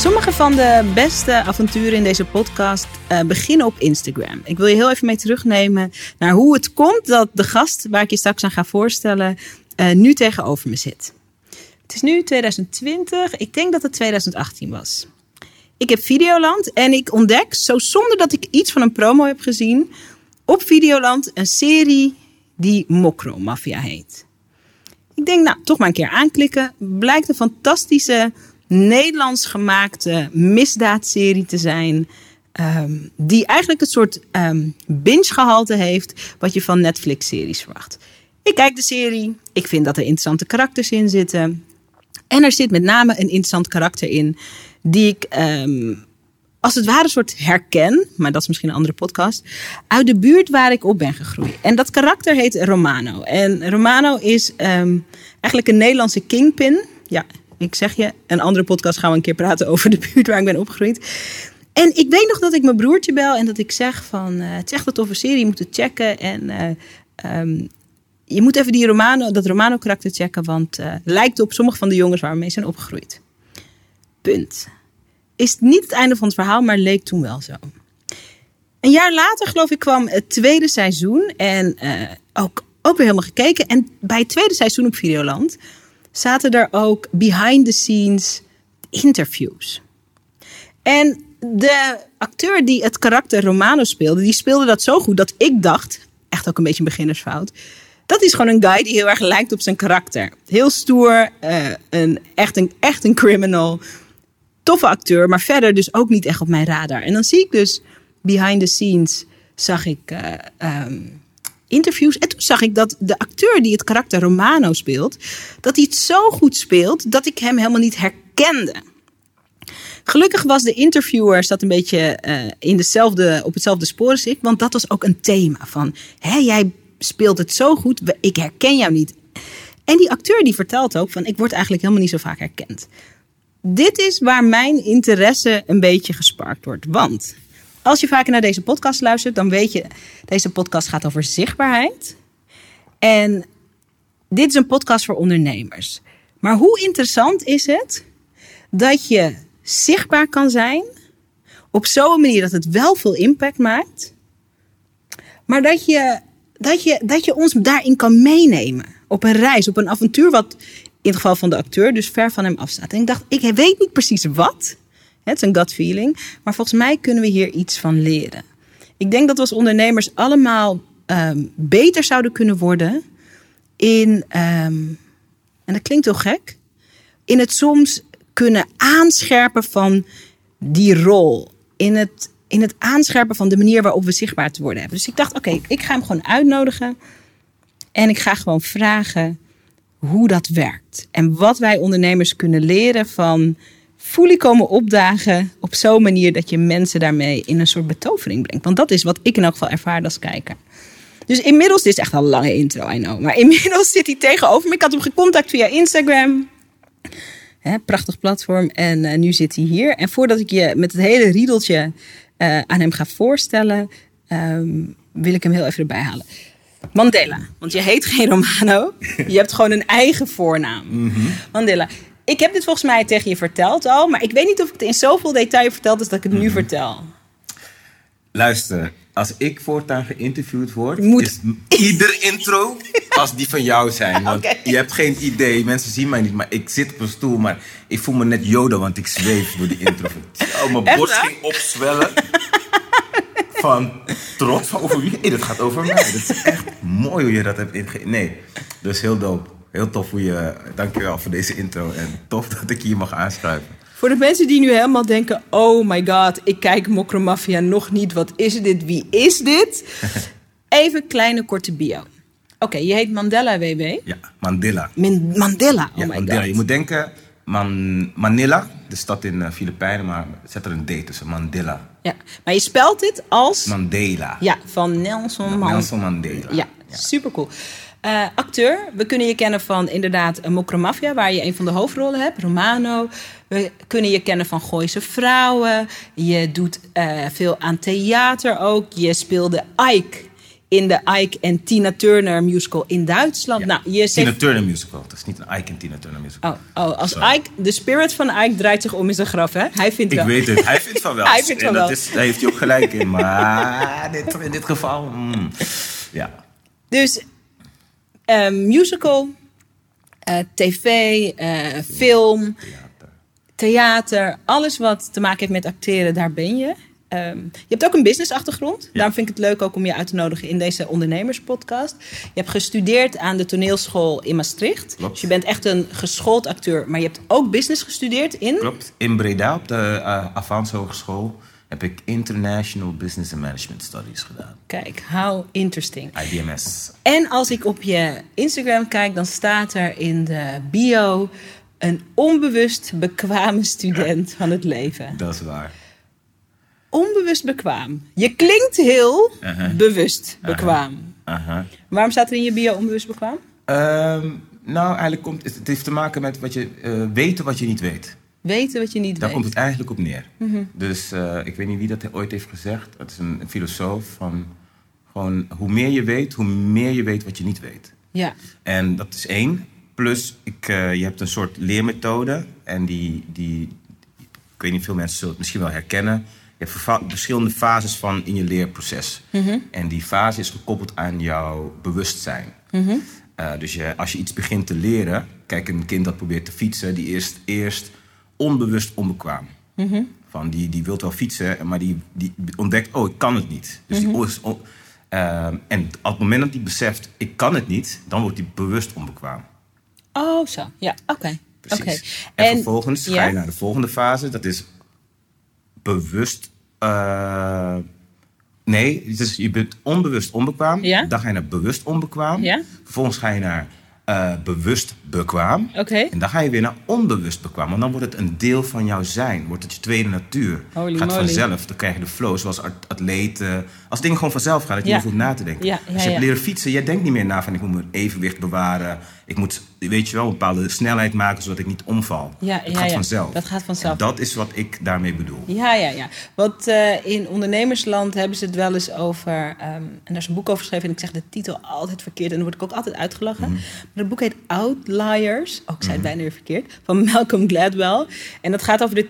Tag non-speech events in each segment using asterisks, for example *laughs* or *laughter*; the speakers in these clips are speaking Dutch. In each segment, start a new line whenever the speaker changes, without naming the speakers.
Sommige van de beste avonturen in deze podcast uh, beginnen op Instagram. Ik wil je heel even mee terugnemen naar hoe het komt dat de gast waar ik je straks aan ga voorstellen uh, nu tegenover me zit. Het is nu 2020, ik denk dat het 2018 was. Ik heb Videoland en ik ontdek, zo zonder dat ik iets van een promo heb gezien, op Videoland een serie die Mokro Mafia heet. Ik denk, nou, toch maar een keer aanklikken. Blijkt een fantastische Nederlands gemaakte misdaadserie te zijn. Um, die eigenlijk een soort um, binge-gehalte heeft. wat je van Netflix-series verwacht. Ik kijk de serie. Ik vind dat er interessante karakters in zitten. En er zit met name een interessant karakter in. die ik. Um, als het ware een soort herken, maar dat is misschien een andere podcast, uit de buurt waar ik op ben gegroeid. En dat karakter heet Romano. En Romano is eigenlijk een Nederlandse kingpin. Ja, ik zeg je, een andere podcast gaan we een keer praten over de buurt waar ik ben opgegroeid. En ik weet nog dat ik mijn broertje bel en dat ik zeg van, uh, het is een serie, je moet checken. En uh, um, je moet even die Romano, dat Romano karakter checken, want uh, lijkt op sommige van de jongens waar we mee zijn opgegroeid. Punt. Is niet het einde van het verhaal, maar leek toen wel zo. Een jaar later, geloof ik, kwam het tweede seizoen. En ook, ook weer helemaal gekeken. En bij het tweede seizoen op Videoland zaten er ook behind the scenes interviews. En de acteur die het karakter Romano speelde, die speelde dat zo goed dat ik dacht, echt ook een beetje een beginnersfout, dat is gewoon een guy die heel erg lijkt op zijn karakter. Heel stoer, uh, een, echt, een, echt een criminal, toffe acteur, maar verder dus ook niet echt op mijn radar. En dan zie ik dus behind the scenes, zag ik uh, um, interviews. En toen zag ik dat de acteur die het karakter Romano speelt, dat hij het zo goed speelt dat ik hem helemaal niet herkende. Gelukkig was de interviewer zat een beetje uh, in dezelfde, op hetzelfde spoor als ik, want dat was ook een thema van, hé, jij speelt het zo goed, ik herken jou niet. En die acteur die vertelt ook van, ik word eigenlijk helemaal niet zo vaak herkend. Dit is waar mijn interesse een beetje gesparkt wordt, want als je vaker naar deze podcast luistert, dan weet je, deze podcast gaat over zichtbaarheid. En dit is een podcast voor ondernemers. Maar hoe interessant is het dat je zichtbaar kan zijn op zo'n manier dat het wel veel impact maakt, maar dat je, dat, je, dat je ons daarin kan meenemen. Op een reis, op een avontuur wat in het geval van de acteur dus ver van hem afstaat. En ik dacht, ik weet niet precies wat, het is een gut feeling. Maar volgens mij kunnen we hier iets van leren. Ik denk dat we als ondernemers allemaal um, beter zouden kunnen worden in, um, en dat klinkt heel gek, in het soms kunnen aanscherpen van die rol. In het, in het aanscherpen van de manier waarop we zichtbaar te worden hebben. Dus ik dacht, oké, ik ga hem gewoon uitnodigen. En ik ga gewoon vragen hoe dat werkt. En wat wij ondernemers kunnen leren van fully komen opdagen op zo'n manier dat je mensen daarmee in een soort betovering brengt. Want dat is wat ik in elk geval ervaar als kijker. Dus inmiddels, dit is echt een lange intro, I know. Maar inmiddels zit hij tegenover me. Ik had hem gecontact via Instagram. Hè, prachtig platform. En uh, nu zit hij hier. En voordat ik je met het hele riedeltje uh, aan hem ga voorstellen, um, wil ik hem heel even erbij halen. Mandela, want je heet geen Romano. Je hebt gewoon een eigen voornaam. Mm -hmm. Mandela, ik heb dit volgens mij tegen je verteld al, maar ik weet niet of ik het in zoveel detail verteld is dat ik het nu mm-hmm. vertel.
Luister, als ik voortaan geïnterviewd word, Moet... is ieder *laughs* intro als die van jou zijn. Want okay. je hebt geen idee, mensen zien mij niet, maar ik zit op een stoel, maar ik voel me net Yoda, want ik zweef door die intro. *laughs* Oh, mijn borst ging opzwellen van trots van over wie. Hey, dat gaat over mij. Dat is echt mooi hoe je dat hebt inge... Nee, dus heel dope. Heel tof hoe je. Dankjewel voor deze intro. En tof *laughs* dat ik hier mag aanschuiven.
Voor de mensen die nu helemaal denken: oh my god, ik kijk Mokromafia nog niet. Wat is dit? Wie is dit? *laughs* Even kleine korte bio. Oké, okay, je heet Mandela WW.
Ja, Mandela.
Min Mandela, oh
ja,
my
Mandela.
god.
Je moet denken, Man Manila, de stad in de uh, Filipijnen, maar zet er een D tussen, Mandela.
Ja, maar je spelt dit als...
Mandela.
Ja, van Nelson Mandela.
Nelson Mandela.
Ja, Super cool. Uh, acteur, we kunnen je kennen van inderdaad Mokromafia, waar je een van de hoofdrollen hebt, Romano. We kunnen je kennen van Gooise Vrouwen. Je doet uh, veel aan theater ook. Je speelde Ike in de Ike en Tina Turner musical in Duitsland.
Ja.
Nou, je
Tina
zegt...
Turner musical. Dat is niet een Ike en Tina Turner musical.
Oh, oh, als
Sorry.
Ike, de spirit van Ike draait zich om in zijn graf, hè? Hij vindt
Ik
wel.
weet het. Hij vindt van wel. *laughs*
Hij vindt van
dat
wel.
Is, daar heeft hij ook gelijk in. Maar *laughs* dit, in dit geval... mm, ja.
Dus eh, musical, eh, tv, eh, film,
Theater.
theater, alles wat te maken heeft met acteren, daar ben je. Ehm, je hebt ook een businessachtergrond. Daarom vind ik het leuk ook om je uit te nodigen in deze ondernemerspodcast. Je hebt gestudeerd aan de toneelschool in Maastricht.
Klopt.
Dus je bent echt een geschoold acteur. Maar je hebt ook business gestudeerd in...
Klopt. In Breda op de uh, Avans Hogeschool heb ik International Business and Management Studies gedaan.
Kijk, how interesting.
IBMS.
En als ik op je Instagram kijk, dan staat er in de bio... een onbewust bekwame student *laughs* van het leven.
Dat is waar.
Onbewust bekwaam. Je klinkt heel
Uh-huh.
bewust bekwaam.
Aha.
Waarom staat er in je bio onbewust bekwaam?
Ehm, nou, eigenlijk komt het, het heeft te maken met wat je, eh, weten wat je niet weet.
Weten wat je niet
Daar
weet.
komt het eigenlijk op neer. Dus eh, ik weet niet wie dat ooit heeft gezegd. Het is een, een filosoof van gewoon hoe meer je weet, hoe meer je weet wat je niet weet.
Ja.
En dat is één. Plus, ik, eh, je hebt een soort leermethode. En die, die, ik weet niet, veel mensen zullen het misschien wel herkennen. Je hebt verschillende fases van in je leerproces. En die fase is gekoppeld aan jouw bewustzijn. Eh, dus je, als je iets begint te leren... Kijk, een kind dat probeert te fietsen... die is eerst onbewust onbekwaam. Van die, die wil wel fietsen, maar die, die ontdekt... oh, ik kan het niet. Dus die is on- Ehm, en op het moment dat hij beseft, ik kan het niet... dan wordt hij bewust onbekwaam.
Oh, zo. Ja, oké.
Precies. En, vervolgens
ja?
ga je naar de volgende fase. Dat is bewust... eh, nee, dus je bent onbewust onbekwaam.
Ja?
Dan ga je naar bewust onbekwaam.
Ja?
Vervolgens ga je naar eh, bewust bekwaam.
Oké.
En dan ga je weer naar onbewust bekwaam. Want dan wordt het een deel van jouw zijn. Wordt het je tweede natuur.
Holy
Gaat
moly.
vanzelf. Dan krijg je de flow. Zoals at- atleten. Als dingen gewoon vanzelf gaan. Dat je
Ja.
niet hoeft na te denken.
Ja, ja,
Als je hebt leren fietsen. Jij denkt niet meer na van ik moet mijn evenwicht bewaren. Ik moet, weet je wel, een bepaalde snelheid maken. Zodat ik niet omval.
Ja, ja,
gaat
ja.
vanzelf.
Dat gaat vanzelf.
En dat is wat ik daarmee bedoel.
Ja, ja, ja. Want eh, in ondernemersland hebben ze het wel eens over. ehm, en daar is een boek over geschreven. En ik zeg de titel altijd verkeerd. En dan word ik ook altijd uitgelachen.
Mhm.
Maar het boek heet Outliers. Oh, ik zei het bijna weer verkeerd. Van Malcolm Gladwell. En dat gaat over de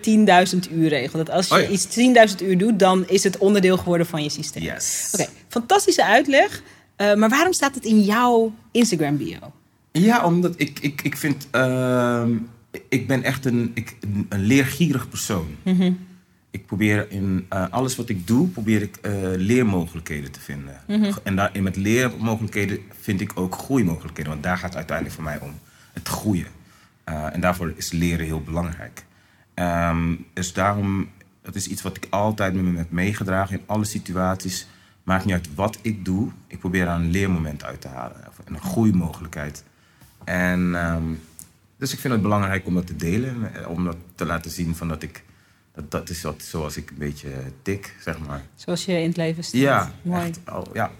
10.000 uur regel. Dat als je
Oh ja.
iets 10.000 uur doet, dan is het onderdeel geworden van je systeem.
Yes.
Oké, fantastische uitleg. Eh, maar waarom staat het in jouw Instagram bio?
Ja, omdat ik, ik, ik vind... ehm, ik ben echt een, ik, een, een leergierig persoon.
Mhm.
Ik probeer in eh, alles wat ik doe, probeer ik eh, leermogelijkheden te vinden.
Mhm.
En daar, en met leermogelijkheden vind ik ook groeimogelijkheden. Want daar gaat het uiteindelijk voor mij om. Het groeien. Eh, en daarvoor is leren heel belangrijk. Ehm, dus daarom, dat is iets wat ik altijd met me heb meegedragen in alle situaties. Maakt niet uit wat ik doe. Ik probeer daar een leermoment uit te halen. Of een groeimogelijkheid. En ehm, dus ik vind het belangrijk om dat te delen. eh, Om dat te laten zien van dat ik... Dat, dat is wat, zoals ik een beetje tik, zeg maar.
Zoals je in het leven staat.
Ja,
Mooi.
echt. Oh, ja.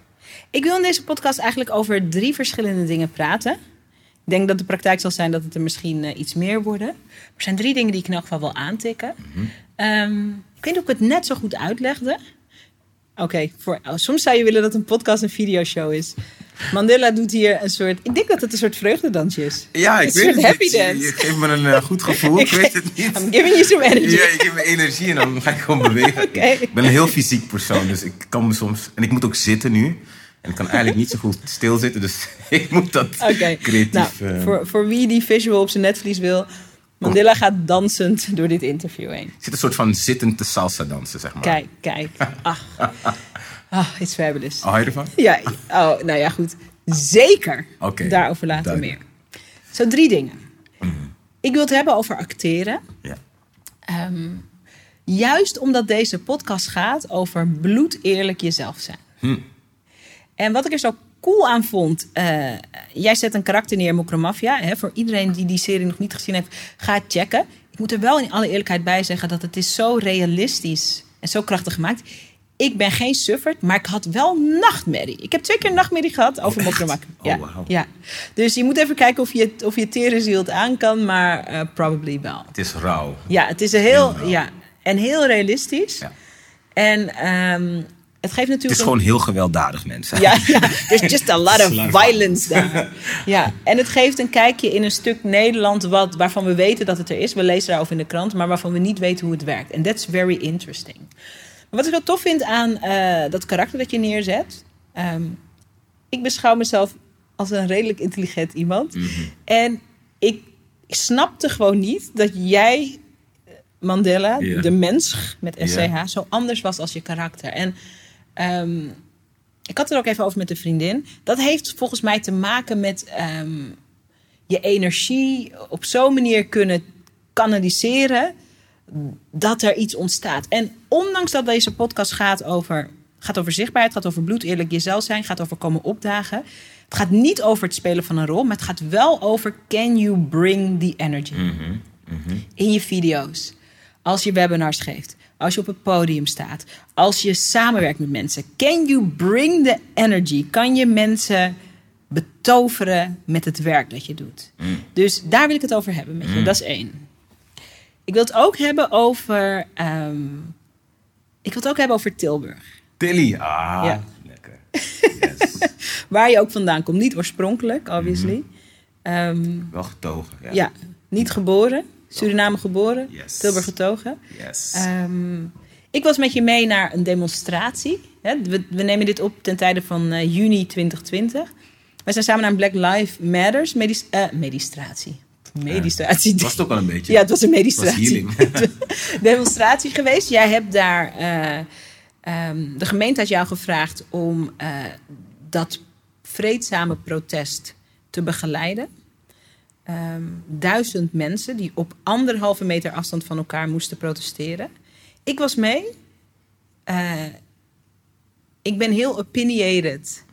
Ik wil in deze podcast eigenlijk over drie verschillende dingen praten. Ik denk dat de praktijk zal zijn dat het er misschien eh, iets meer worden. Maar er zijn drie dingen die ik in elk geval wil aantikken.
Mhm.
Ehm, ik weet niet of ik het net zo goed uitlegde. Oké, voor oh, soms zou je willen dat een podcast een videoshow is. Mandela doet hier een soort... Ik denk dat het een soort vreugdedansje is.
Ja, ik
Een
weet
soort
het
happy
niet.
Dance.
Je geeft me een eh, goed gevoel, *laughs* ik, weet het niet.
I'm giving you some energy.
Ja, je geeft me energie en dan ga ik gewoon bewegen. *laughs* Ik ben een heel fysiek persoon, dus ik kan me soms... En ik moet ook zitten nu. En ik kan eigenlijk niet zo goed stilzitten, dus *laughs* ik moet dat creatief...
nou,
eh,
voor, voor wie die visual op zijn netvlies wil... Mandela gaat dansend door dit interview heen.
Zit een soort van zittend te salsa dansen, zeg maar.
Kijk, kijk. Ach, ah, *laughs* it's fabulous.
Oh, hou je ervan?
Ja, oh, nou ja, goed. Zeker.
Oké,
Daarover later
duidelijk.
meer. Zo, drie dingen. Ik wil het hebben over acteren.
Ja.
Ehm, juist omdat deze podcast gaat over bloed eerlijk jezelf zijn.
Hm.
En wat ik er zo cool aan vond. eh, jij zet een karakter neer, Mokromafia. Hè, voor iedereen die die serie nog niet gezien heeft, ga checken. Ik moet er wel in alle eerlijkheid bij zeggen dat het is zo realistisch en zo krachtig gemaakt. ik ben geen sufferd, maar ik had wel nachtmerrie. Ik heb twee keer nachtmerrie gehad over oh,
Oh,
ja,
wow.
ja. Dus je moet even kijken of je, of je tere ziel het aan kan, maar uh, probably wel.
Het is rauw.
Ja, het is een heel, heel ja, en heel realistisch. Ja. En um, het geeft natuurlijk.
Het is gewoon heel gewelddadig, mensen.
Ja, *laughs* ja. there's just a lot of violence daar. Ja, en het geeft een kijkje in een stuk Nederland wat, waarvan we weten dat het er is. We lezen daarover in de krant, maar waarvan we niet weten hoe het werkt. En that's very interesting. Maar wat ik wel tof vind aan uh, dat karakter dat je neerzet. Um, ik beschouw mezelf als een redelijk intelligent iemand.
Mhm.
Mm -hmm. En ik snapte gewoon niet dat jij, Mandela,
Ja.
de mens met SCH, zo anders was als je karakter. En Ehm, ik had het er ook even over met een vriendin. Dat heeft volgens mij te maken met ehm, je energie op zo'n manier kunnen kanaliseren dat er iets ontstaat. En ondanks dat deze podcast gaat over, gaat over zichtbaarheid, gaat over bloed eerlijk jezelf zijn, gaat over komen opdagen. Het gaat niet over het spelen van een rol, maar het gaat wel over can you bring the energy
Mhm, mhm.
in je video's, als je webinars geeft, als je op het podium staat, als je samenwerkt met mensen. Can you bring the energy? Kan je mensen betoveren met het werk dat je doet?
Mm.
Dus daar wil ik het over hebben met je. Dat is één. Ik wil het ook hebben over. ehm, ik wil het ook hebben over Tilburg.
Tilly, ah,
Ja.
lekker. Yes. *laughs*
Waar je ook vandaan komt. Niet oorspronkelijk, obviously. Ehm,
Wel getogen. Ja.
ja, niet geboren. Suriname geboren.
Yes.
Tilburg getogen.
Yes.
Ehm, ik was met je mee naar een demonstratie. We, we nemen dit op ten tijde van eh, juni 2020. We zijn samen naar een Black Lives Matters medis eh, medistratie. Medistratie.
was het ook al een beetje.
Ja, het was een
was
medistratie. *laughs* *laughs* demonstratie geweest. Jij hebt daar. eh, ehm, de gemeente had jou gevraagd om dat vreedzame protest te begeleiden. Ehm, duizend mensen die op anderhalve meter afstand van elkaar moesten protesteren. Ik was mee. Eh, ik ben heel opinionated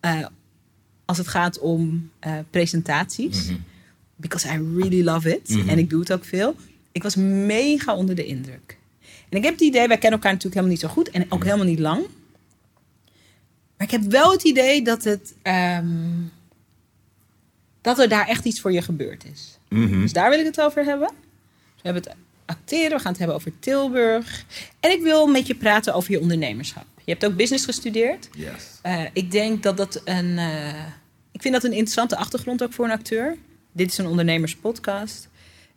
eh, als het gaat om eh, presentaties.
Mhm.
Because I really love it.
Mhm.
En ik doe het ook veel. Ik was mega onder de indruk. En ik heb het idee, wij kennen elkaar natuurlijk helemaal niet zo goed. En ook helemaal niet lang. Maar ik heb wel het idee dat het... ehm, dat er daar echt iets voor je gebeurd is.
Mhm.
Dus daar wil ik het over hebben. We hebben het acteren, we gaan het hebben over Tilburg. En ik wil met je praten over je ondernemerschap. Je hebt ook business gestudeerd.
Yes.
Eh, ik denk dat dat een. eh, ik vind dat een interessante achtergrond ook voor een acteur. Dit is een ondernemerspodcast.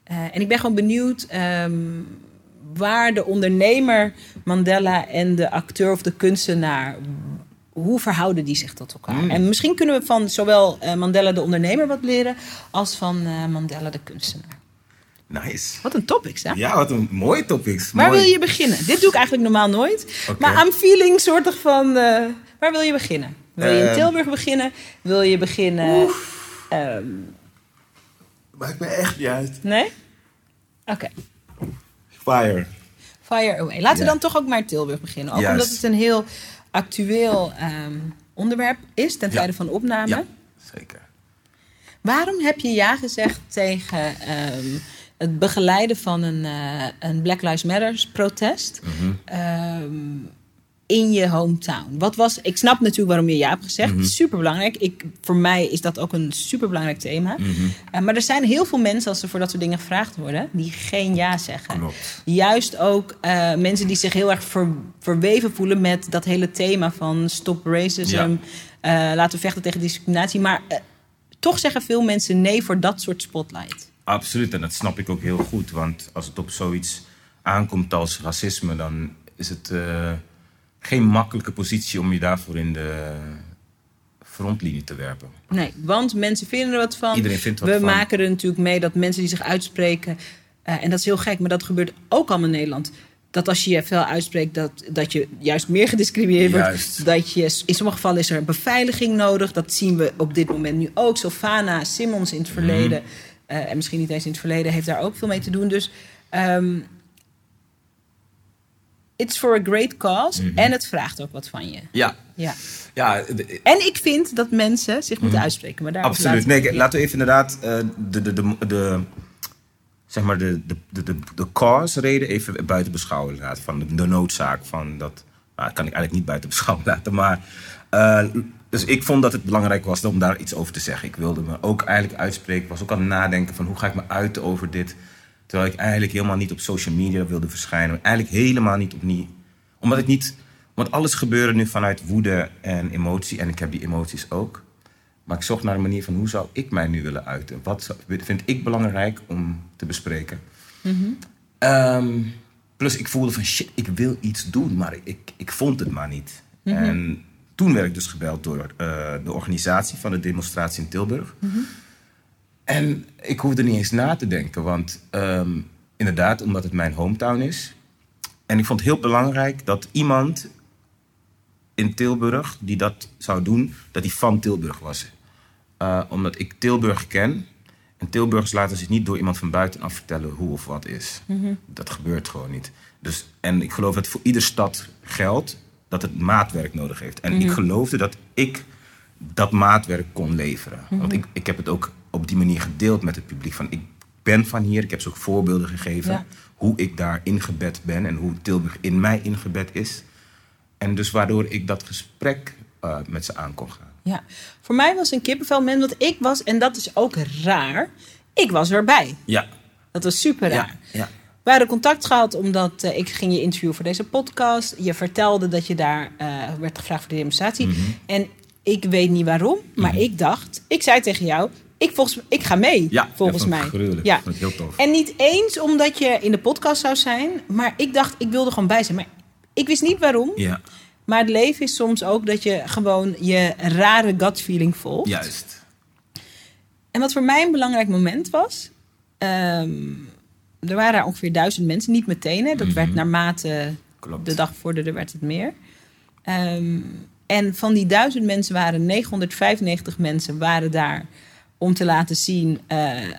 Eh, en ik ben gewoon benieuwd ehm, waar de ondernemer Mandela en de acteur of de kunstenaar. Hoe verhouden die zich tot elkaar?
Mm.
En misschien kunnen we van zowel eh, Mandela de ondernemer wat leren als van eh, Mandela de kunstenaar.
Nice.
Wat een topics, hè?
Ja, wat een mooie topics.
Waar
Mooi.
wil je beginnen? Dit doe ik eigenlijk normaal nooit. Maar I'm feeling soortig van... eh, waar wil je beginnen? Wil je in
Ehm.
Tilburg beginnen? Wil je beginnen... ehm,
Maakt me echt niet uit.
nee? Oké.
Fire.
Fire away. Laten we dan toch ook maar Tilburg beginnen. Ook
Juist.
omdat het een heel actueel ehm, onderwerp is ten
Ja.
tijde van opname.
Ja, zeker.
Waarom heb je ja gezegd *laughs* tegen ehm, het begeleiden van een, eh, een Black Lives Matter protest
Mhm.
ehm, in je hometown? Wat was, ik snap natuurlijk waarom je ja hebt gezegd.
Mhm.
Superbelangrijk. Ik, voor mij is dat ook een superbelangrijk thema.
Mhm.
Eh, maar er zijn heel veel mensen, als er voor dat soort dingen gevraagd worden, die geen ja zeggen.
Klopt.
Juist ook eh, mensen die zich heel erg ver- verweven voelen met dat hele thema van stop racism. eh, laten we vechten tegen discriminatie. Maar toch zeggen veel mensen nee voor dat soort spotlight.
Absoluut, en dat snap ik ook heel goed. Want als het op zoiets aankomt als racisme, dan is het geen makkelijke positie om je daarvoor in de frontlinie te werpen.
Nee, want mensen vinden er wat van.
Iedereen vindt wat
We
van.
maken er natuurlijk mee dat mensen die zich uitspreken. eh, en dat is heel gek, maar dat gebeurt ook allemaal in Nederland. Dat als je je veel uitspreekt, dat, dat je juist meer *laughs* gediscrimineerd wordt. Dat je, in sommige gevallen is er beveiliging nodig. Dat zien we op dit moment nu ook. Sylvana Simmons in het
Mhm.
verleden, eh, en misschien niet eens in het verleden, heeft daar ook veel mee te doen. Dus ehm, it's for a great cause.
Mhm.
En het vraagt ook wat van je.
Ja,
Ja.
ja
En ik vind dat mensen zich moeten uitspreken. Maar daar
Mhm. absoluut. Nee, laten we even inderdaad eh, de, de, de, de, zeg maar de, de, de, de, de cause reden even buiten beschouwing laten. Van de, de noodzaak van dat dat kan ik eigenlijk niet buiten beschouwing *laughs* laten. Maar, uh, dus ik vond dat het belangrijk was om daar iets over te zeggen. Ik wilde me ook eigenlijk uitspreken. was ook aan het nadenken van hoe ga ik me uiten over dit. Terwijl ik eigenlijk helemaal niet op social media wilde verschijnen. Eigenlijk helemaal niet opnieuw. Omdat ik niet... Want alles gebeurde nu vanuit woede en emotie. En ik heb die emoties ook. Maar ik zocht naar een manier van hoe zou ik mij nu willen uiten? Wat vind ik belangrijk om te bespreken? Mm plus ik voelde van shit, ik wil iets doen, maar ik, ik vond het maar niet. Mhm. En toen werd ik dus gebeld door uh, de organisatie van de demonstratie in Tilburg. Mhm. En ik hoefde niet eens na te denken, want um, inderdaad, omdat het mijn hometown is. En ik vond het heel belangrijk dat iemand in Tilburg die dat zou doen, dat hij van Tilburg was. Uh, omdat ik Tilburg ken. En Tilburgers laten zich niet door iemand van buitenaf vertellen hoe of wat is. Mhm. Dat gebeurt gewoon niet. Dus, en ik geloof dat voor iedere stad geldt dat het maatwerk nodig heeft. En ik mhm. geloofde dat ik dat maatwerk kon leveren. Mhm. Want ik, ik heb het ook op die manier gedeeld met het publiek. Van ik ben van hier, ik heb ze ook voorbeelden gegeven. Hoe ik daar ingebed ben en hoe Tilburg in mij ingebed is. En dus waardoor ik dat gesprek uh, met ze aan kon gaan.
Ja, voor mij was een kippenvelmoment, want ik was, en dat is ook raar, ik was erbij.
Ja.
Dat was super raar.
Ja, ja.
We hadden contact gehad omdat uh, ik ging je interviewen voor deze podcast. Je vertelde dat je daar uh, werd gevraagd voor de demonstratie. Mm -hmm. En ik weet niet waarom, maar mm -hmm. ik dacht, ik zei tegen jou, ik, volgens, ik ga mee,
ja,
volgens mij.
Gruwelijk. Ja, vond ik heel tof.
En niet eens omdat je in de podcast zou zijn, maar ik dacht, ik wilde gewoon bij zijn. Maar ik wist niet waarom.
Ja.
Maar het leven is soms ook dat je gewoon je rare gut feeling volgt.
Juist.
En wat voor mij een belangrijk moment was. Um, er waren daar ongeveer duizend mensen, niet meteen. Hè. Dat mm -hmm. werd naarmate
Klopt.
de dag vorderde, werd het meer. Um, en van die duizend mensen waren 995 mensen waren daar om te laten zien: uh, uh,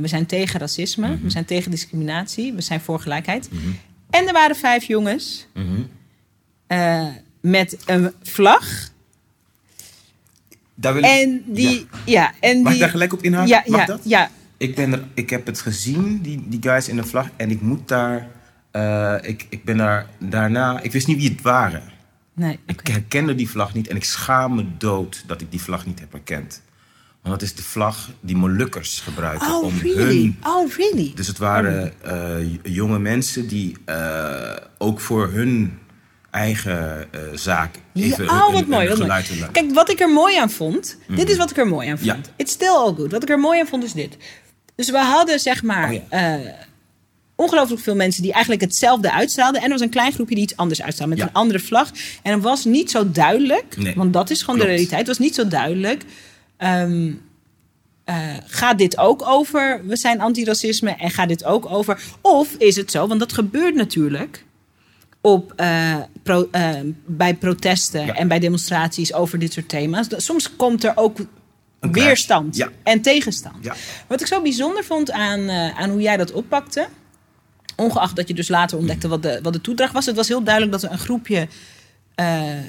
we zijn tegen racisme, mm -hmm. we zijn tegen discriminatie, we zijn voor gelijkheid. Mm -hmm. En er waren vijf jongens. Uh, met een vlag.
Daar wil
en die, ja. ja en
Mag
die,
ik daar gelijk op inhaken?
Ja,
Mag
ja,
dat?
ja.
Ik, ben er, ik heb het gezien, die, die guys in de vlag. En ik moet daar... Uh, ik, ik ben daar daarna... Ik wist niet wie het waren.
Nee, okay.
Ik herkende die vlag niet. En ik schaam me dood dat ik die vlag niet heb herkend. Want dat is de vlag die Molukkers gebruiken.
Oh,
om
really?
hun...
Oh, really?
Dus het waren uh, jonge mensen die uh, ook voor hun eigen uh, zaak even
ja, oh,
een,
wat mooi,
een
wat mooi.
geluid
Kijk, wat ik er mooi aan vond...
Mhm.
Dit is wat ik er mooi aan vond.
Ja.
It's still all good. Wat ik er mooi aan vond is dit. Dus we hadden zeg maar...
Oh, ja.
ongelooflijk veel mensen die eigenlijk hetzelfde uitstraalden. En er was een klein groepje die iets anders uitstraalde. Met
Ja.
een andere vlag. En het was niet zo duidelijk.
Nee.
Want dat is gewoon de realiteit. Het was niet zo duidelijk. Ehm, eh, gaat dit ook over we zijn antiracisme en gaat dit ook over of is het zo want dat gebeurt natuurlijk op, eh, pro- eh, bij protesten
Ja.
en bij demonstraties over dit soort thema's. Soms komt er ook
Een
weerstand
Ja.
en tegenstand.
Ja.
Wat ik zo bijzonder vond aan, eh, aan hoe jij dat oppakte, ongeacht dat je dus later ontdekte wat de, wat de toedracht was, het was heel duidelijk dat er een groepje eh, eh,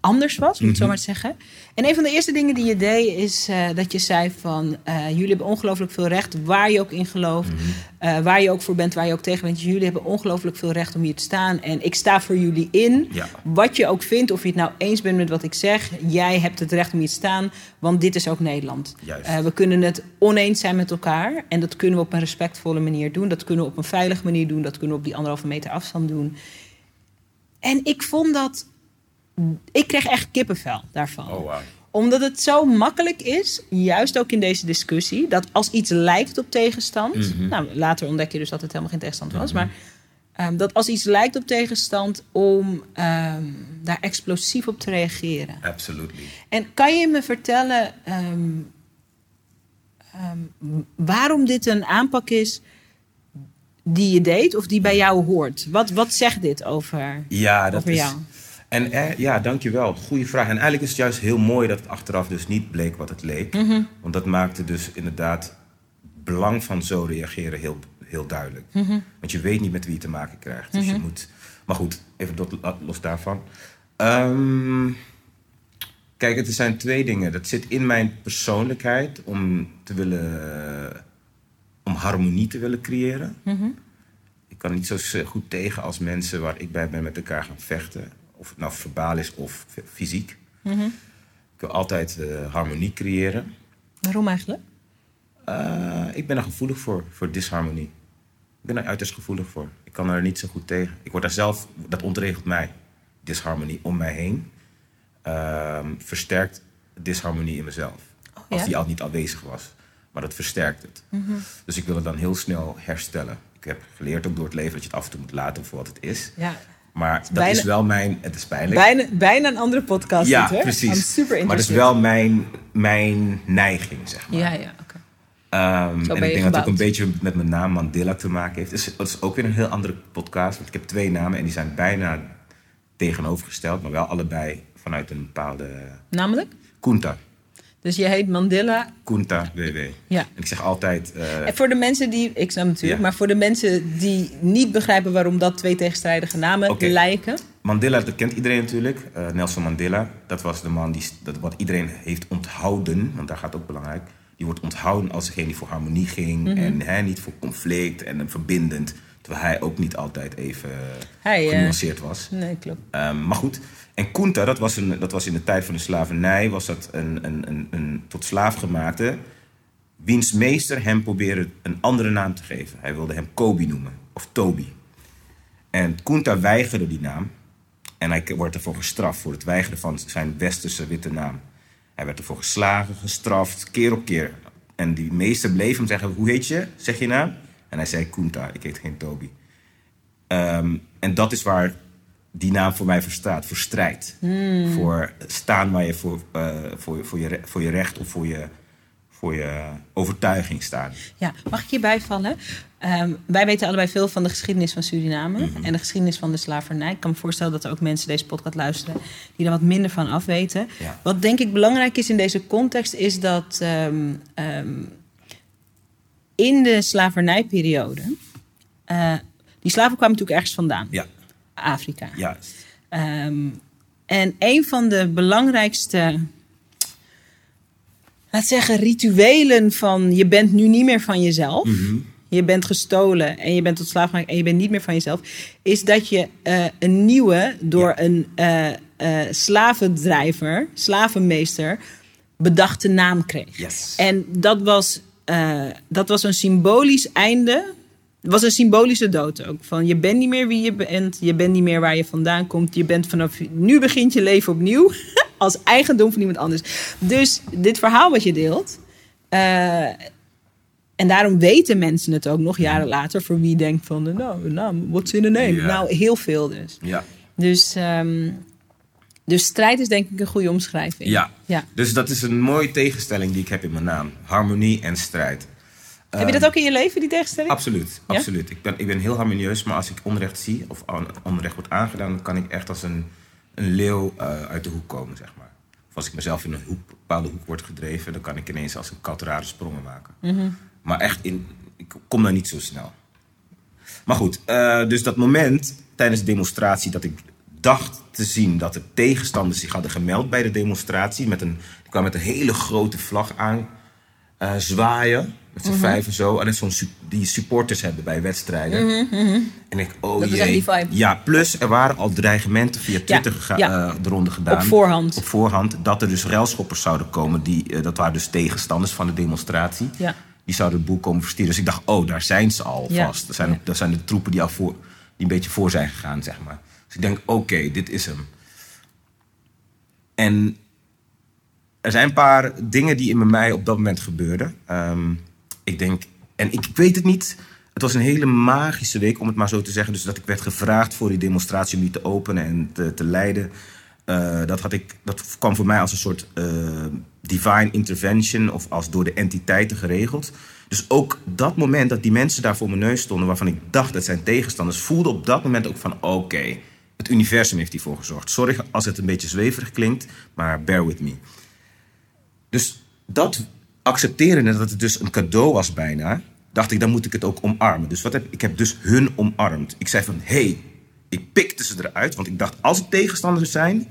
anders was, om het zo
Mhm.
maar te zeggen. En een van de eerste dingen die je deed is eh, dat je zei van eh, jullie hebben ongelooflijk veel recht waar je ook in gelooft,
Mhm.
eh, waar je ook voor bent, waar je ook tegen bent. Jullie hebben ongelooflijk veel recht om hier te staan en ik sta voor jullie in.
Ja.
Wat je ook vindt, of je het nou eens bent met wat ik zeg, jij hebt het recht om hier te staan, want dit is ook Nederland. We kunnen het oneens zijn met elkaar en dat kunnen we op een respectvolle manier doen. Dat kunnen we op een veilige manier doen. Dat kunnen we op die anderhalve meter afstand doen. En ik vond dat. Ik kreeg echt kippenvel daarvan
Oh, wauw.
omdat het zo makkelijk is, juist ook in deze discussie, dat als iets lijkt op tegenstand.
Mhm.
Nou, later ontdek je dus dat het helemaal geen tegenstand was. Maar ehm, dat als iets lijkt op tegenstand, om ehm, daar explosief op te reageren.
Absolutely.
En kan je me vertellen ehm, waarom dit een aanpak is die je deed of die bij jou hoort? Wat, wat zegt dit over,
Ja, dat
over
is... En eh, ja, dankjewel. Goeie vraag. En eigenlijk is het juist heel mooi dat het achteraf dus niet bleek wat het leek.
Mhm.
Want dat maakte dus inderdaad het belang van zo reageren heel, heel duidelijk.
Mhm.
Want je weet niet met wie je te maken krijgt. Dus je moet... Maar goed, even los daarvan. Ehm, kijk, het zijn twee dingen. Dat zit in mijn persoonlijkheid om te willen... om harmonie te willen creëren.
Mhm.
Ik kan niet zo goed tegen als mensen waar ik bij ben met elkaar gaan vechten. Of het nou verbaal is of fysiek. Mhm. Ik wil altijd uh, harmonie creëren.
Waarom eigenlijk?
Uh, ik ben er gevoelig voor, voor disharmonie. Ik ben er uiterst gevoelig voor. Ik kan er niet zo goed tegen. Ik word daar zelf, dat ontregelt mij. Disharmonie om mij heen. Uh, versterkt disharmonie in mezelf. Oh, als die al niet aanwezig was. Maar dat versterkt het. Mhm. Dus ik wil het dan heel snel herstellen. Ik heb geleerd ook door het leven dat je het af en toe moet laten voor wat het is. Ja. Maar dat is wel mijn. Het is pijnlijk.
Bijna, bijna een andere podcast.
Ja, precies. super maar het is wel mijn, mijn neiging, zeg maar.
Ja, ja, oké.
Um, en ik denk dat het ook een beetje met mijn naam Mandela te maken heeft. Dus dat is ook weer een heel andere podcast. Want ik heb twee namen en die zijn bijna tegenovergesteld, maar wel allebei vanuit een bepaalde.
Namelijk?
Kunta.
Dus je heet Mandela.
Kunta WW. Ja. En ik zeg altijd.
Uh, en voor de mensen die, ik snap natuurlijk, maar voor de mensen die niet begrijpen waarom dat twee tegenstrijdige namen lijken.
Mandela, dat kent iedereen natuurlijk. Uh, Nelson Mandela, dat was de man die, dat, wat iedereen heeft onthouden, want daar gaat het ook belangrijk. Die wordt onthouden als degene die voor harmonie ging mhm. en hè, niet voor conflict en verbindend. Terwijl hij ook niet altijd even hij, genuanceerd was.
Nee, klopt.
Um, maar goed, en Kunta, dat was, een, dat was in de tijd van de slavernij, was dat een, een, een, een tot slaaf gemaakte, wiens meester hem probeerde een andere naam te geven. Hij wilde hem Kobi noemen, of Toby. En Kunta weigerde die naam. En hij wordt ervoor gestraft voor het weigeren van zijn westerse witte naam. Hij werd ervoor geslagen, gestraft, keer op keer. En die meester bleef hem zeggen, hoe heet je? Zeg je naam? En hij zei Kunta, ik heet geen Toby. Ehm, en dat is waar die naam voor mij voor staat, voor strijd. Hmm. Voor staan waar je voor, uh, voor, voor, je, voor je recht of voor je, voor je overtuiging staat.
Ja, mag ik hierbij vallen? Um, wij weten allebei veel van de geschiedenis van Suriname mhm. en de geschiedenis van de slavernij. Ik kan me voorstellen dat er ook mensen deze podcast luisteren die er wat minder van afweten. Wat denk ik belangrijk is in deze context, is dat um, um, in de slavernijperiode. Uh, die slaven kwamen natuurlijk ergens vandaan.
Ja.
Afrika.
Juist.
Um, en een van de belangrijkste, laat zeggen, rituelen van je bent nu niet meer van jezelf. Mhm. Je bent gestolen en je bent tot slaaf gemaakt en je bent niet meer van jezelf. Is dat je uh, een nieuwe door een uh, uh, slavendrijver, slavenmeester, bedachte naam kreeg.
Yes.
En dat was, dat was een symbolisch einde het was een symbolische dood ook. Van je bent niet meer wie je bent. Je bent niet meer waar je vandaan komt. Je bent vanaf nu begint je leven opnieuw. *laughs* als eigendom van iemand anders. Dus dit verhaal wat je deelt. Uh, en daarom weten mensen het ook nog jaren later. Voor wie denkt van, nou, nou what's in a name? Ja. Nou, heel veel dus.
Ja.
Dus, um, dus strijd is denk ik een goede omschrijving.
Ja. ja. Dus dat is een mooie tegenstelling die ik heb in mijn naam. Harmonie en strijd.
Heb je dat ook in je leven, die tegenstelling?
Absoluut, absoluut. Ik, ben, ik ben heel harmonieus, maar als ik onrecht zie of onrecht wordt aangedaan, dan kan ik echt als een, een leeuw uh, uit de hoek komen, zeg maar. Of als ik mezelf in een hoek, bepaalde hoek word gedreven, dan kan ik ineens als een kat rare sprongen maken. Mm Maar echt, in, ik kom daar niet zo snel. Maar goed, uh, dus dat moment tijdens de demonstratie dat ik dacht te zien dat de tegenstanders zich hadden gemeld bij de demonstratie. Met een, die kwamen met een hele grote vlag aan uh, zwaaien. Met z'n mm vijf en zo. En zo'n die supporters hebben bij wedstrijden. Mhm, mhm. En ik, oh dat jee. Ja, plus er waren al dreigementen via Twitter ja, ja. Uh, de ronde gedaan. Op
voorhand.
Op voorhand. Dat er dus railschoppers zouden komen. Die, uh, dat waren dus tegenstanders van de demonstratie.
Ja.
Die zouden het boel komen verstieren. Dus ik dacht, oh, daar zijn ze al vast. Dat zijn, dat zijn de troepen die al voor, die een beetje voor zijn gegaan, zeg maar. Dus ik denk, oké, okay, dit is hem. En er zijn een paar dingen die in mij op dat moment gebeurden. Um, ik denk, en ik, weet het niet. Het was een hele magische week, om het maar zo te zeggen. Dus dat ik werd gevraagd voor die demonstratie om die te openen en te, te leiden. Uh, dat, had ik, dat kwam voor mij als een soort uh, divine intervention of als door de entiteiten geregeld. Dus ook dat moment dat die mensen daar voor mijn neus stonden, waarvan ik dacht dat zijn tegenstanders, voelde op dat moment ook van: oké, het universum heeft hiervoor gezorgd. Sorry als het een beetje zweverig klinkt, maar bear with me. Dus dat accepteren dat het dus een cadeau was bijna, dacht ik, dan moet ik het ook omarmen. Dus wat heb, ik heb dus hun omarmd. Ik zei van, hé, hey, ik pikte ze eruit, want ik dacht, als het tegenstanders zijn,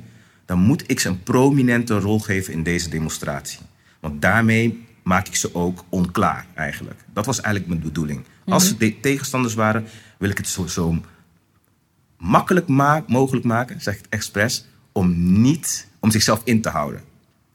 dan moet ik ze een prominente rol geven in deze demonstratie. Want daarmee maak ik ze ook onklaar eigenlijk. Dat was eigenlijk mijn bedoeling. Als ze mhm. tegenstanders waren, wil ik het zo, zo makkelijk mogelijk maken, zeg ik het expres, om niet om zichzelf in te houden.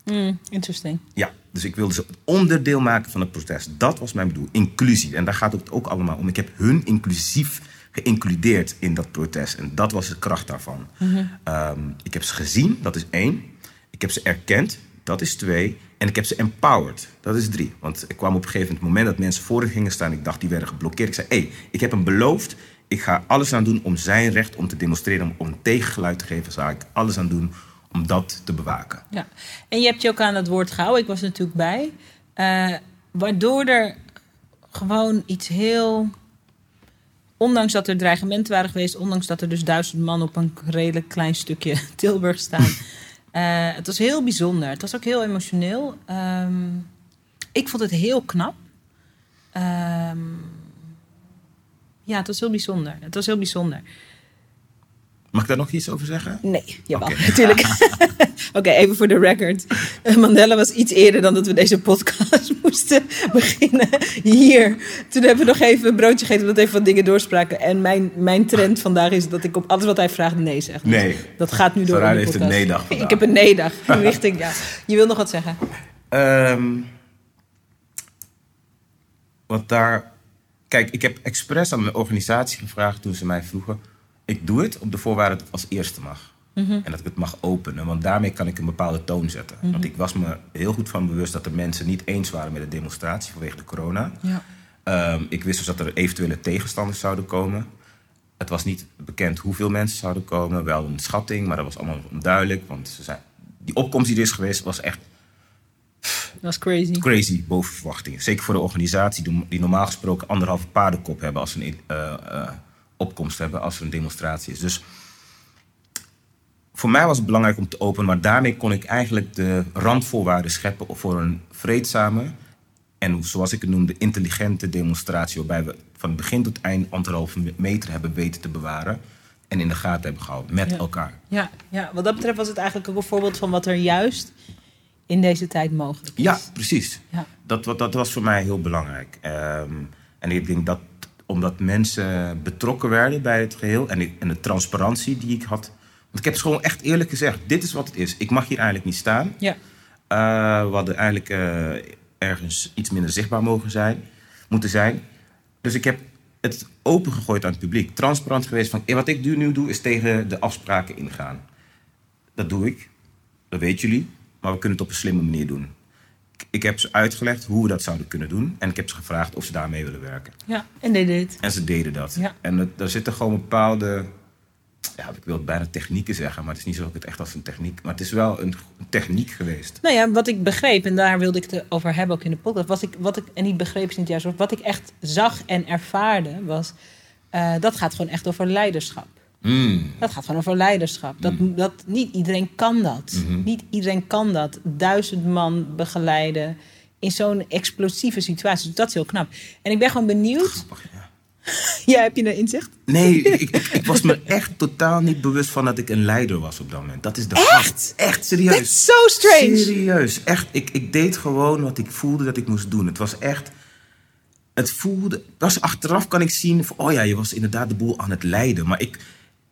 Mm, interesting.
Ja, dus ik wilde ze onderdeel maken van het protest. Dat was mijn bedoel, inclusie. En daar gaat het ook allemaal om. Ik heb hun inclusief geïncludeerd in dat protest. En dat was de kracht daarvan.
Mhm.
Ehm, ik heb ze gezien, dat is één. Ik heb ze erkend, dat is twee. En ik heb ze empowered, dat is drie. Want ik kwam op een gegeven moment dat mensen voor gingen staan. Ik dacht, die werden geblokkeerd. Ik zei, hé, hey, ik heb hem beloofd. Ik ga alles aan doen om zijn recht om te demonstreren, om, om tegengeluid te geven. Zou ik alles aan doen om dat te bewaken.
Ja, en je hebt je ook aan het woord gehouden. Ik was er natuurlijk bij. Uh, waardoor er gewoon iets heel. Ondanks dat er dreigementen waren geweest, ondanks dat er dus duizend man op een redelijk klein stukje *laughs* Tilburg staan. uh, *laughs* het was heel bijzonder. Het was ook heel emotioneel. Um, ik vond het heel knap. Um, ja, het was heel bijzonder. Het was heel bijzonder.
Mag ik daar nog iets over zeggen?
Nee, jawel, okay. *laughs* natuurlijk. *laughs* Oké, even voor de record. Mandela was iets eerder dan dat we deze podcast *laughs* moesten beginnen hier. Toen hebben we nog even een broodje gegeten, omdat we even wat dingen doorspraken. En mijn, mijn trend vandaag is dat ik op alles wat hij vraagt nee zeg.
Dus nee.
Dat gaat nu door
Sarah heeft een nee-dag
Ik heb een nee-dag. richting, ja. Je wil nog wat zeggen?
Um, wat daar... Kijk, ik heb expres aan mijn organisatie gevraagd toen ze mij vroegen ik doe het op de voorwaarde dat het als eerste mag.
Mhm.
En dat ik het mag openen, want daarmee kan ik een bepaalde toon zetten.
Mhm.
Want ik was me heel goed van bewust dat de mensen niet eens waren met de demonstratie vanwege de corona.
Ja.
Um, ik wist dus dat er eventuele tegenstanders zouden komen. Het was niet bekend hoeveel mensen zouden komen, wel een schatting, maar dat was allemaal onduidelijk. Want ze zei, die opkomst die er is geweest was echt.
Dat was crazy.
Crazy, boven verwachting. Zeker voor de organisatie die normaal gesproken anderhalve paardenkop hebben als een. Uh, uh, opkomst hebben als er een demonstratie is. Dus voor mij was het belangrijk om te openen, maar daarmee kon ik eigenlijk de randvoorwaarden scheppen voor een vreedzame en, zoals ik het noemde, intelligente demonstratie. Waarbij we van begin tot eind anderhalve meter hebben weten te bewaren en in de gaten hebben gehouden met elkaar.
Ja, ja, wat dat betreft was het eigenlijk ook een voorbeeld van wat er juist in deze tijd mogelijk is.
Ja, precies.
Ja.
Dat, dat was voor mij heel belangrijk. Um, en ik denk dat omdat mensen betrokken werden bij het geheel. En, ik, en de transparantie die ik had. Want ik heb het gewoon echt eerlijk gezegd: dit is wat het is. Ik mag hier eigenlijk niet staan.
Ja.
Uh, we hadden eigenlijk uh, ergens iets minder zichtbaar mogen zijn, moeten zijn. Dus ik heb het opengegooid aan het publiek. Transparant geweest van: wat ik nu doe is tegen de afspraken ingaan. Dat doe ik. Dat weten jullie. Maar we kunnen het op een slimme manier doen ik heb ze uitgelegd hoe we dat zouden kunnen doen. En ik heb ze gevraagd of ze daarmee willen werken.
Ja, en deden het.
En ze deden dat.
Ja.
En het, er zitten gewoon bepaalde, ja, ik wil het bijna technieken zeggen, maar het is niet zo dat ik het echt als een techniek, maar het is wel een, een techniek geweest.
Nou ja, wat ik begreep, en daar wilde ik het over hebben ook in de podcast, was ik, wat ik, en niet begreep is niet juist, wat ik echt zag en ervaarde, was, uh, dat gaat gewoon echt over leiderschap.
Mm.
Dat gaat gewoon over leiderschap. Dat,
Mm.
dat, niet iedereen kan dat.
Mhm.
Niet iedereen kan dat. Duizend man begeleiden in zo'n explosieve situatie. Dus dat is heel knap. En ik ben gewoon benieuwd.
Grappig, ja. *laughs*
Ja, heb je een inzicht?
Nee, ik, *laughs* ik, was me echt totaal niet bewust van dat ik een leider was op dat moment. Dat is de
Echt?
grap. Echt serieus.
That's so strange.
Serieus. Echt, ik, ik deed gewoon wat ik voelde dat ik moest doen. Het was echt. Het voelde. Pas achteraf kan ik zien. Van, oh ja, je was inderdaad de boel aan het leiden. Maar ik.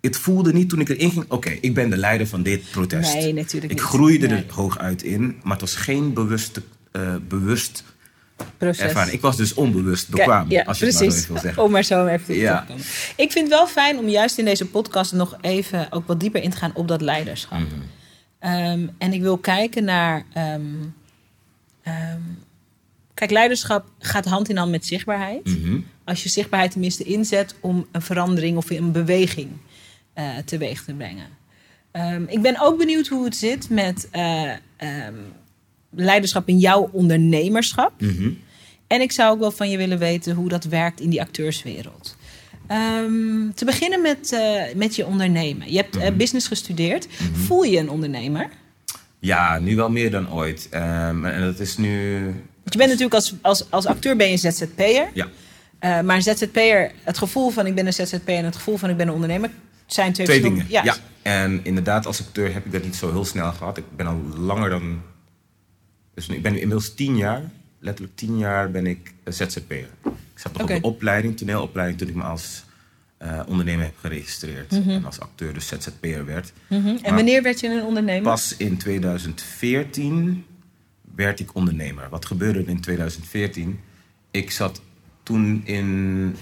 Het voelde niet toen ik erin ging. Oké, ik ben de leider van dit protest.
Nee, natuurlijk
Ik
niet.
groeide
Nee.
er hooguit in. Maar het was geen bewuste, eh, bewust
Proces.
ervaring. Ik was dus onbewust bekwaam.
Ja,
als je het maar
precies.
zo even wil zeggen. *laughs*
Om maar zo even
Ja.
te komen. Ik vind het wel fijn om juist in deze podcast nog even ook wat dieper in te gaan op dat leiderschap.
Mhm.
Ehm, en ik wil kijken naar. ehm, ehm, kijk, leiderschap gaat hand in hand met zichtbaarheid.
Mhm.
Als je zichtbaarheid tenminste inzet om een verandering of een beweging eh, teweeg te brengen. Ehm, ik ben ook benieuwd hoe het zit met eh, ehm, leiderschap in jouw ondernemerschap.
Mhm.
En ik zou ook wel van je willen weten hoe dat werkt in die acteurswereld. Ehm, te beginnen met, eh, met je ondernemen. Je hebt eh, business gestudeerd. Voel je een ondernemer?
Ja, nu wel meer dan ooit. En dat is nu.
Want je bent natuurlijk als, als, als acteur ben je ZZP'er.
Ja.
Maar een ZZP'er, het gevoel van ik ben een ZZP'er en het gevoel van ik ben een ondernemer zijn twee,
dingen.
Ja.
Ja. En inderdaad, als acteur heb ik dat niet zo heel snel gehad. Ik ben al langer dan. Dus ik ben nu inmiddels tien jaar. Letterlijk tien jaar ben ik een ZZP'er. Ik zat nog op de opleiding, toneelopleiding, toen ik me als uh, ondernemer heb geregistreerd.
Mhm.
En als acteur dus ZZP'er werd.
Mhm. En wanneer werd je een ondernemer?
Pas in 2014 werd ik ondernemer. Wat gebeurde er in 2014? Ik zat toen in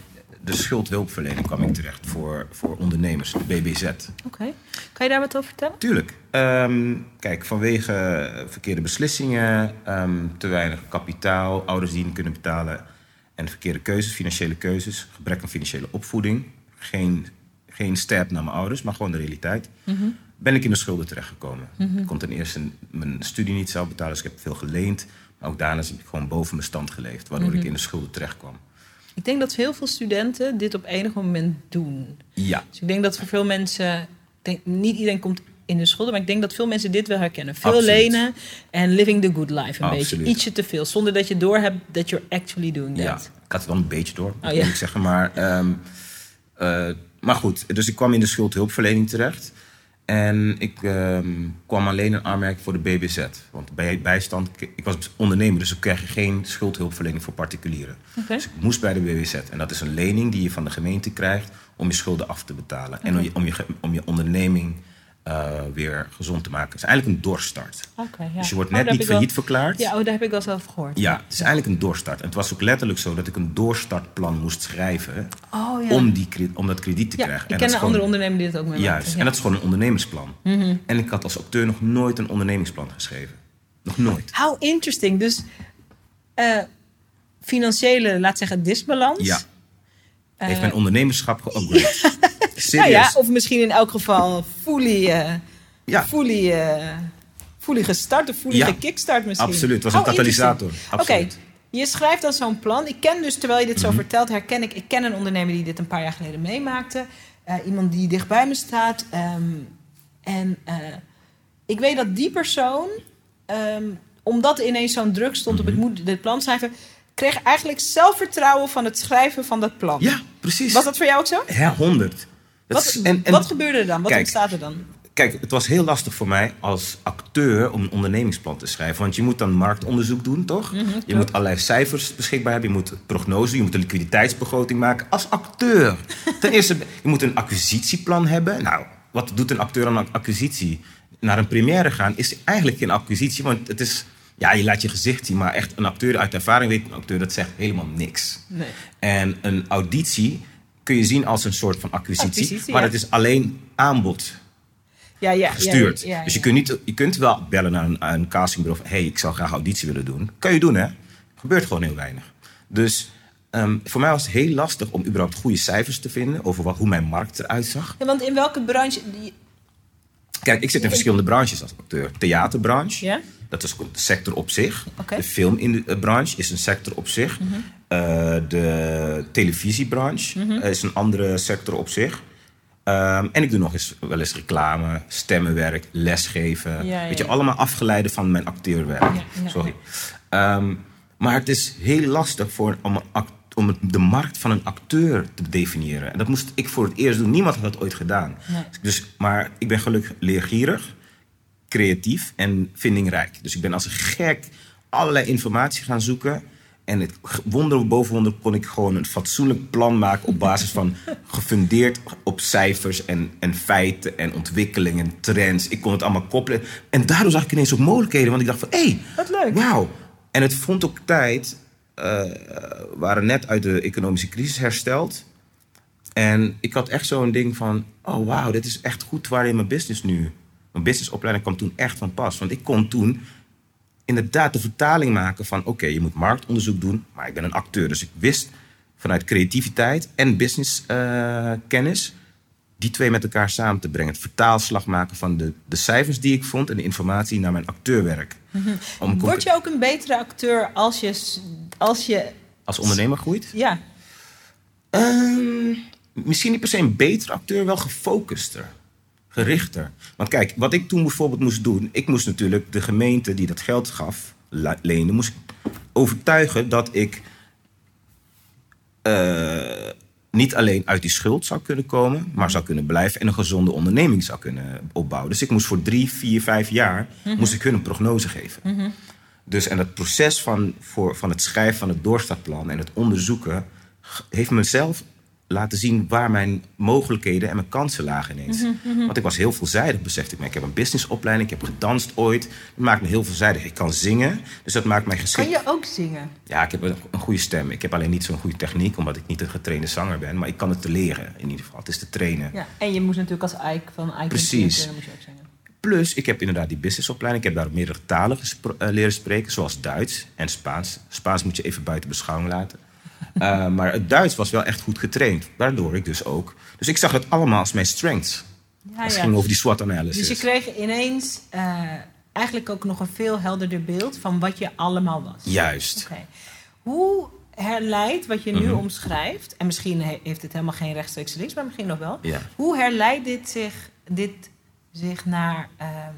de schuldhulpverlening kwam ik terecht voor, voor ondernemers, de BBZ.
Oké. Kan je daar wat over vertellen?
Tuurlijk. Ehm, kijk, vanwege verkeerde beslissingen, ehm, te weinig kapitaal, ouders die niet kunnen betalen en verkeerde keuzes, financiële keuzes, gebrek aan financiële opvoeding, geen, geen step naar mijn ouders, maar gewoon de realiteit, ben ik in de schulden terechtgekomen. Ik kon ten eerste mijn studie niet zelf betalen, dus ik heb veel geleend. Maar ook daarna heb ik gewoon boven mijn stand geleefd, waardoor ik in de schulden terecht kwam.
Ik denk dat heel veel studenten dit op enig moment doen.
Ja,
Dus ik denk dat voor veel mensen, denk, niet iedereen komt in de schulden, maar ik denk dat veel mensen dit wel herkennen. Veel
Absoluut.
lenen en living the good life een
Absoluut.
beetje. Ietsje te veel, zonder dat je doorhebt dat you're actually doing
ja,
that.
ik had het wel een beetje door, moet
Oh, ja.
ik zeggen. Maar, ehm, eh, maar goed, dus ik kwam in de schuldhulpverlening terecht. En ik ehm, kwam alleen in aanmerking voor de BBZ. Want bij bijstand, ik was ondernemer, dus ik kreeg geen schuldhulpverlening voor particulieren. Dus ik moest bij de BBZ. En dat is een lening die je van de gemeente krijgt om je schulden af te betalen. En om je, om je, om je onderneming eh, weer gezond te maken. Het is eigenlijk een doorstart.
Ja.
Dus je wordt
Oh,
net niet
wel-
failliet verklaard.
Ja, oh, daar heb ik wel zelf gehoord.
Ja, het is eigenlijk een doorstart. En het was ook letterlijk zo dat ik een doorstartplan moest schrijven
Oh, ja.
om, die, om dat krediet te krijgen.
ik
En
ken een
is
andere
gewoon-
ondernemer die dat ook mee
Juist, en dat is gewoon een ondernemersplan.
Mhm.
En ik had als acteur nog nooit een ondernemingsplan geschreven. Nog nooit.
How interesting. Dus eh, financiële, laat zeggen, disbalans.
Ja. Heeft
Eh,
mijn ondernemerschap geupgrade. *laughs* Serieus.
Nou ja, of misschien in elk geval fully, eh
Ja.
fully, fully gestart of fully
Ja,
gekickstart misschien.
absoluut. Het was een
Oh,
katalysator.
Oké, je schrijft dan zo'n plan. Ik ken dus, terwijl je dit
Mhm.
zo vertelt, herken ik... Ik ken een ondernemer die dit een paar jaar geleden meemaakte. Eh, iemand die dichtbij me staat. Ehm, en ik weet dat die persoon, ehm, omdat ineens zo'n druk stond op
Mhm.
ik moet dit plan schrijven... kreeg eigenlijk zelfvertrouwen van het schrijven van dat plan.
Ja, precies.
Was dat voor jou ook zo?
Ja, 100.
Wat,
is- en- en-
wat gebeurde er dan? Wat
Kijk,
ontstaat er dan?
Kijk, het was heel lastig voor mij als acteur om een ondernemingsplan te schrijven. Want je moet dan marktonderzoek doen, toch?
Mhm,
je moet allerlei cijfers beschikbaar hebben. Je moet prognose doen. Je moet een liquiditeitsbegroting maken. Als acteur. *laughs* Ten eerste, je moet een acquisitieplan hebben. Nou, wat doet een acteur aan een acquisitie? Naar een première gaan is eigenlijk geen acquisitie. Want het is... Ja, je laat je gezicht zien. Maar echt een acteur uit ervaring weet een acteur... dat zegt helemaal niks.
Nee.
En een auditie kun je zien als een soort van acquisitie.
Acquisitie,
maar
ja.
het is alleen aanbod
Ja, ja,
gestuurd.
Ja,
dus je kunt, niet, je kunt wel bellen naar een, een castingbureau van... hé, hey, ik zou graag auditie willen doen. Kan je doen, hè? Gebeurt gewoon heel weinig. Dus ehm, voor mij was het heel lastig om überhaupt goede cijfers te vinden... over wat, hoe mijn markt eruit zag.
Ja, want in welke branche... die-
Kijk, ik zit in verschillende branches als acteur. Theaterbranche,
Ja?
dat is een sector op zich. De filmbranche is een sector op zich. Eh, de televisiebranche
Mhm.
eh, is een andere sector op zich. Ehm, en ik doe nog eens wel eens reclame, stemmenwerk, lesgeven.
Ja, ja,
Weet je,
ja.
allemaal afgeleide van mijn acteurwerk. Sorry. Ehm, maar het is heel lastig voor, om, een de markt van een acteur te definiëren. En dat moest ik voor het eerst doen. Niemand had dat ooit gedaan.
Nee.
Dus, maar ik ben gelukkig leergierig, creatief en vindingrijk. Dus ik ben als een gek allerlei informatie gaan zoeken. En het wonder boven wonder kon ik gewoon een fatsoenlijk plan maken op basis van gefundeerd op cijfers en, en feiten en ontwikkelingen, trends. Ik kon het allemaal koppelen. En daardoor zag ik ineens ook mogelijkheden, want ik dacht van hé, hey,
Wat leuk.
wauw. En het vond ook tijd, eh, we waren net uit de economische crisis hersteld. En ik had echt zo'n ding van, oh wauw, dit is echt goed waar in mijn business nu. Mijn businessopleiding kwam toen echt van pas. Want ik kon toen inderdaad de vertaling maken van, oké, je moet marktonderzoek doen, maar ik ben een acteur. Dus ik wist vanuit creativiteit en businesskennis die twee met elkaar samen te brengen. Het vertaalslag maken van de, de cijfers die ik vond en de informatie naar mijn acteurwerk. Om
Word je ook een betere acteur als je... Als je
als ondernemer groeit?
ja,
Ehm, misschien niet per se een betere acteur, wel gefocuster. Gerichter. Want kijk, wat ik toen bijvoorbeeld moest doen... ik moest natuurlijk de gemeente die dat geld gaf, leende... moest overtuigen dat ik eh, niet alleen uit die schuld zou kunnen komen... maar zou kunnen blijven en een gezonde onderneming zou kunnen opbouwen. Dus ik moest voor drie, vier, vijf jaar... moest ik hun een prognose geven. Dus en het proces van, voor, van het schrijven van het doorstartplan en het onderzoeken heeft mezelf laten zien waar mijn mogelijkheden en mijn kansen lagen ineens.
Mhm, mhm.
Want ik was heel veelzijdig, besefte ik me. Ik heb een businessopleiding, ik heb gedanst ooit. Dat maakt me heel veelzijdig. Ik kan zingen, dus dat maakt mij geschikt.
Kan je ook zingen?
Ja, ik heb een, een goede stem. Ik heb alleen niet zo'n goede techniek, omdat ik niet een getrainde zanger ben. Maar ik kan het te leren, in ieder geval. Het is te trainen.
Ja, en je moest natuurlijk als Ike van Ike
Precies.
moest je ook zingen.
Plus, ik heb inderdaad die businessopleiding. Ik heb daar meerdere talen eh, leren spreken, zoals Duits en Spaans. Spaans moet je even buiten beschouwing laten. Eh, maar het Duits was wel echt goed getraind, waardoor ik dus ook... Dus ik zag het allemaal als mijn strengths.
Ja,
Het
ja.
ging over die SWOT analysis.
Dus je kreeg ineens eh, eigenlijk ook nog een veel helderder beeld van wat je allemaal was.
Juist.
Hoe herleidt wat je nu
Mhm.
omschrijft, en misschien he- heeft het helemaal geen rechtstreeks links, maar misschien nog wel.
Ja.
Hoe herleidt dit zich, dit zich naar ehm,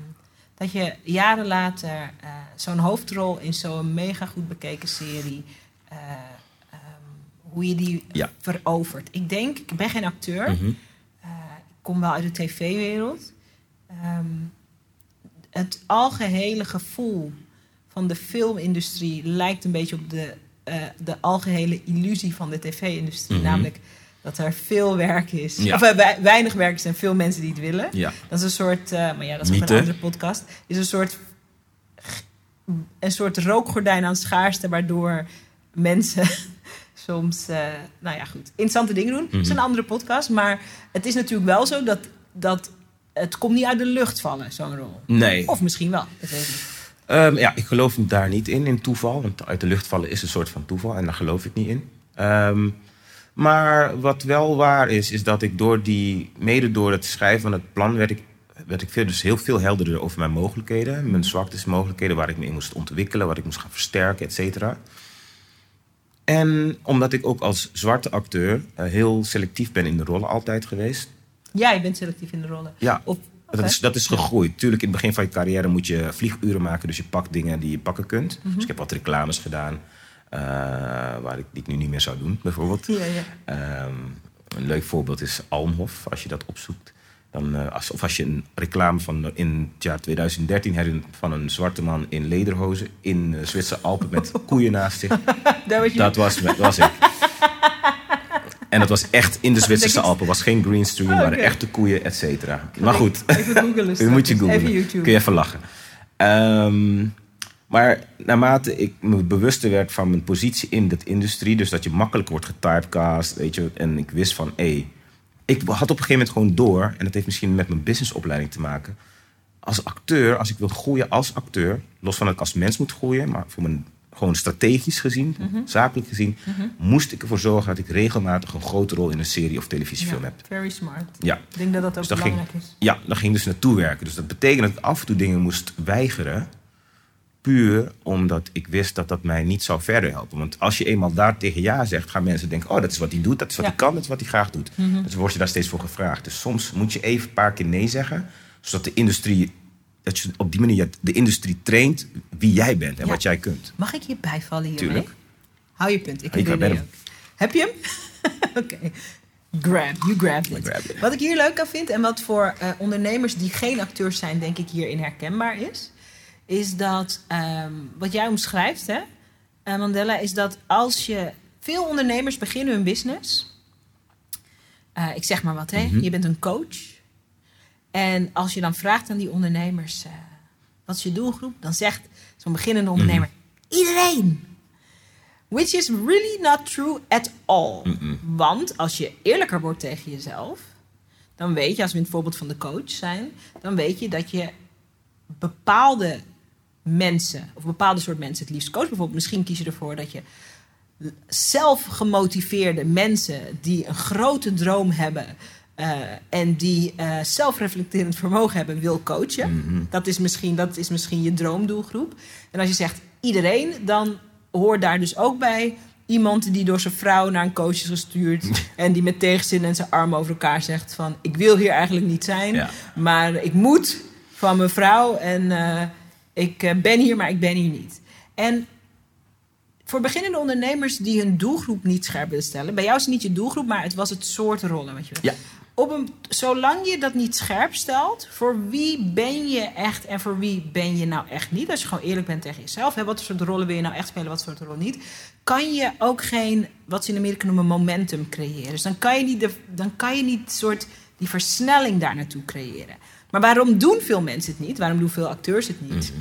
dat je jaren later eh, zo'n hoofdrol in zo'n mega goed bekeken serie, hoe je die
Ja.
verovert? Ik denk, ik ben geen acteur,
Mhm.
eh, ik kom wel uit de tv-wereld. Ehm, het algehele gevoel van de filmindustrie lijkt een beetje op de, eh, de algehele illusie van de tv-industrie.
Mhm.
Namelijk dat er veel werk is.
Ja.
Of eh, wei- weinig werk is en veel mensen die het willen.
Ja.
Dat is een soort, maar ja, dat is ook een andere podcast. Is een soort, een soort rookgordijn aan schaarste, waardoor mensen soms, eh, nou ja, goed, interessante dingen doen. Het is
Mhm.
een andere podcast, maar het is natuurlijk wel zo dat, dat het komt niet uit de lucht vallen, zo'n rol.
Nee.
Of misschien wel, dat weet ik niet.
Ehm, ja, ik geloof daar niet in, in toeval. Want uit de lucht vallen is een soort van toeval en daar geloof ik niet in. Ehm, maar wat wel waar is, is dat ik door die, mede door het schrijven van het plan, werd ik, werd ik veel, dus heel veel helderder over mijn mogelijkheden. Mijn zwaktes, mogelijkheden, waar ik me in moest ontwikkelen, wat ik moest gaan versterken, et cetera. En omdat ik ook als zwarte acteur eh, heel selectief ben in de rollen altijd geweest.
Ja, je bent selectief in de rollen.
Ja,
Of,
dat is, dat is gegroeid. Tuurlijk, in het begin van je carrière moet je vlieguren maken. Dus je pakt dingen die je pakken kunt.
Mhm.
Dus ik heb wat reclames gedaan. eh, waar ik, die ik nu niet meer zou doen, bijvoorbeeld.
Ja, ja.
Ehm, een leuk voorbeeld is Almhof, als je dat opzoekt. Dan, eh, als, of als je een reclame van in het jaar 2013 herinnert van een zwarte man in lederhozen in de Zwitserse Alpen met *laughs* koeien naast zich. Dat was, dat was ik. En dat was echt in de Zwitserse Alpen. was geen green screen,
Oh,
waren echte koeien, et cetera. Maar goed,
Even
dat *laughs* moet je googlen.
Even YouTube.
Kun je even lachen. Ehm, maar naarmate ik me bewuster werd van mijn positie in de industrie... dus dat je makkelijk wordt getypecast, weet je... en ik wist van, hé... ik had op een gegeven moment gewoon door... en dat heeft misschien met mijn businessopleiding te maken... als acteur, als ik wil groeien als acteur... los van dat ik als mens moet groeien... maar voor mijn, gewoon strategisch gezien,
Mhm.
zakelijk gezien... moest ik ervoor zorgen dat ik regelmatig een grote rol in een serie of televisiefilm
Ja,
heb.
very smart.
Ja.
Ik denk dat dat ook
Dus ging,
belangrijk is.
ja, daar ging dus naartoe werken. Dus dat betekent dat ik af en toe dingen moest weigeren. Puur omdat ik wist dat dat mij niet zou verder helpen. Want als je eenmaal daar tegen ja zegt, gaan mensen denken: oh, dat is wat hij doet, dat is wat
Ja.
hij kan, dat is wat hij graag doet. Dus word je daar steeds voor gevraagd. Dus soms moet je even een paar keer nee zeggen, zodat de industrie, dat je op die manier de industrie traint wie jij bent en
Ja.
wat jij kunt.
Mag ik je bijvallen hiermee?
Tuurlijk.
Hou je punt. Ik heb
hem.
ook. Heb je hem? *laughs* Oké. Grab, you grabbed it.
It.
Wat ik hier leuk aan vind en wat voor eh, ondernemers die geen acteurs zijn, denk ik hierin herkenbaar is, is dat ehm, wat jij omschrijft, hè, eh, Mandela, is dat als je veel ondernemers beginnen hun business, eh, ik zeg maar wat, hè,
Mhm.
je bent een coach, en als je dan vraagt aan die ondernemers, eh, wat is je doelgroep, dan zegt zo'n beginnende ondernemer, iedereen. Which is really not true at all. Want als je eerlijker wordt tegen jezelf, dan weet je, als we in het voorbeeld van de coach zijn, dan weet je dat je bepaalde mensen, of bepaalde soort mensen het liefst coach. Bijvoorbeeld, misschien kies je ervoor dat je zelf gemotiveerde mensen die een grote droom hebben eh, en die eh, zelfreflecterend vermogen hebben, wil coachen. dat, is misschien, dat is misschien je droomdoelgroep. En als je zegt iedereen, dan hoort daar dus ook bij iemand die door zijn vrouw naar een coach is gestuurd *laughs* en die met tegenzin en zijn armen over elkaar zegt van ik wil hier eigenlijk niet zijn,
Ja.
maar ik moet van mijn vrouw en eh, ik eh, ben hier, maar ik ben hier niet. En voor beginnende ondernemers die hun doelgroep niet scherp willen stellen. Bij jou is het niet je doelgroep, maar het was het soort rollen wat je
Ja.
Op een, zolang je dat niet scherp stelt, voor wie ben je echt en voor wie ben je nou echt niet? Als je gewoon eerlijk bent tegen jezelf, hè, wat soort rollen wil je nou echt spelen, wat soort rol niet? Kan je ook geen, wat ze in Amerika noemen, momentum creëren. Dus dan kan je niet, de, dan kan je niet soort die versnelling daar naartoe creëren. Maar waarom doen veel mensen het niet? Waarom doen veel acteurs het niet?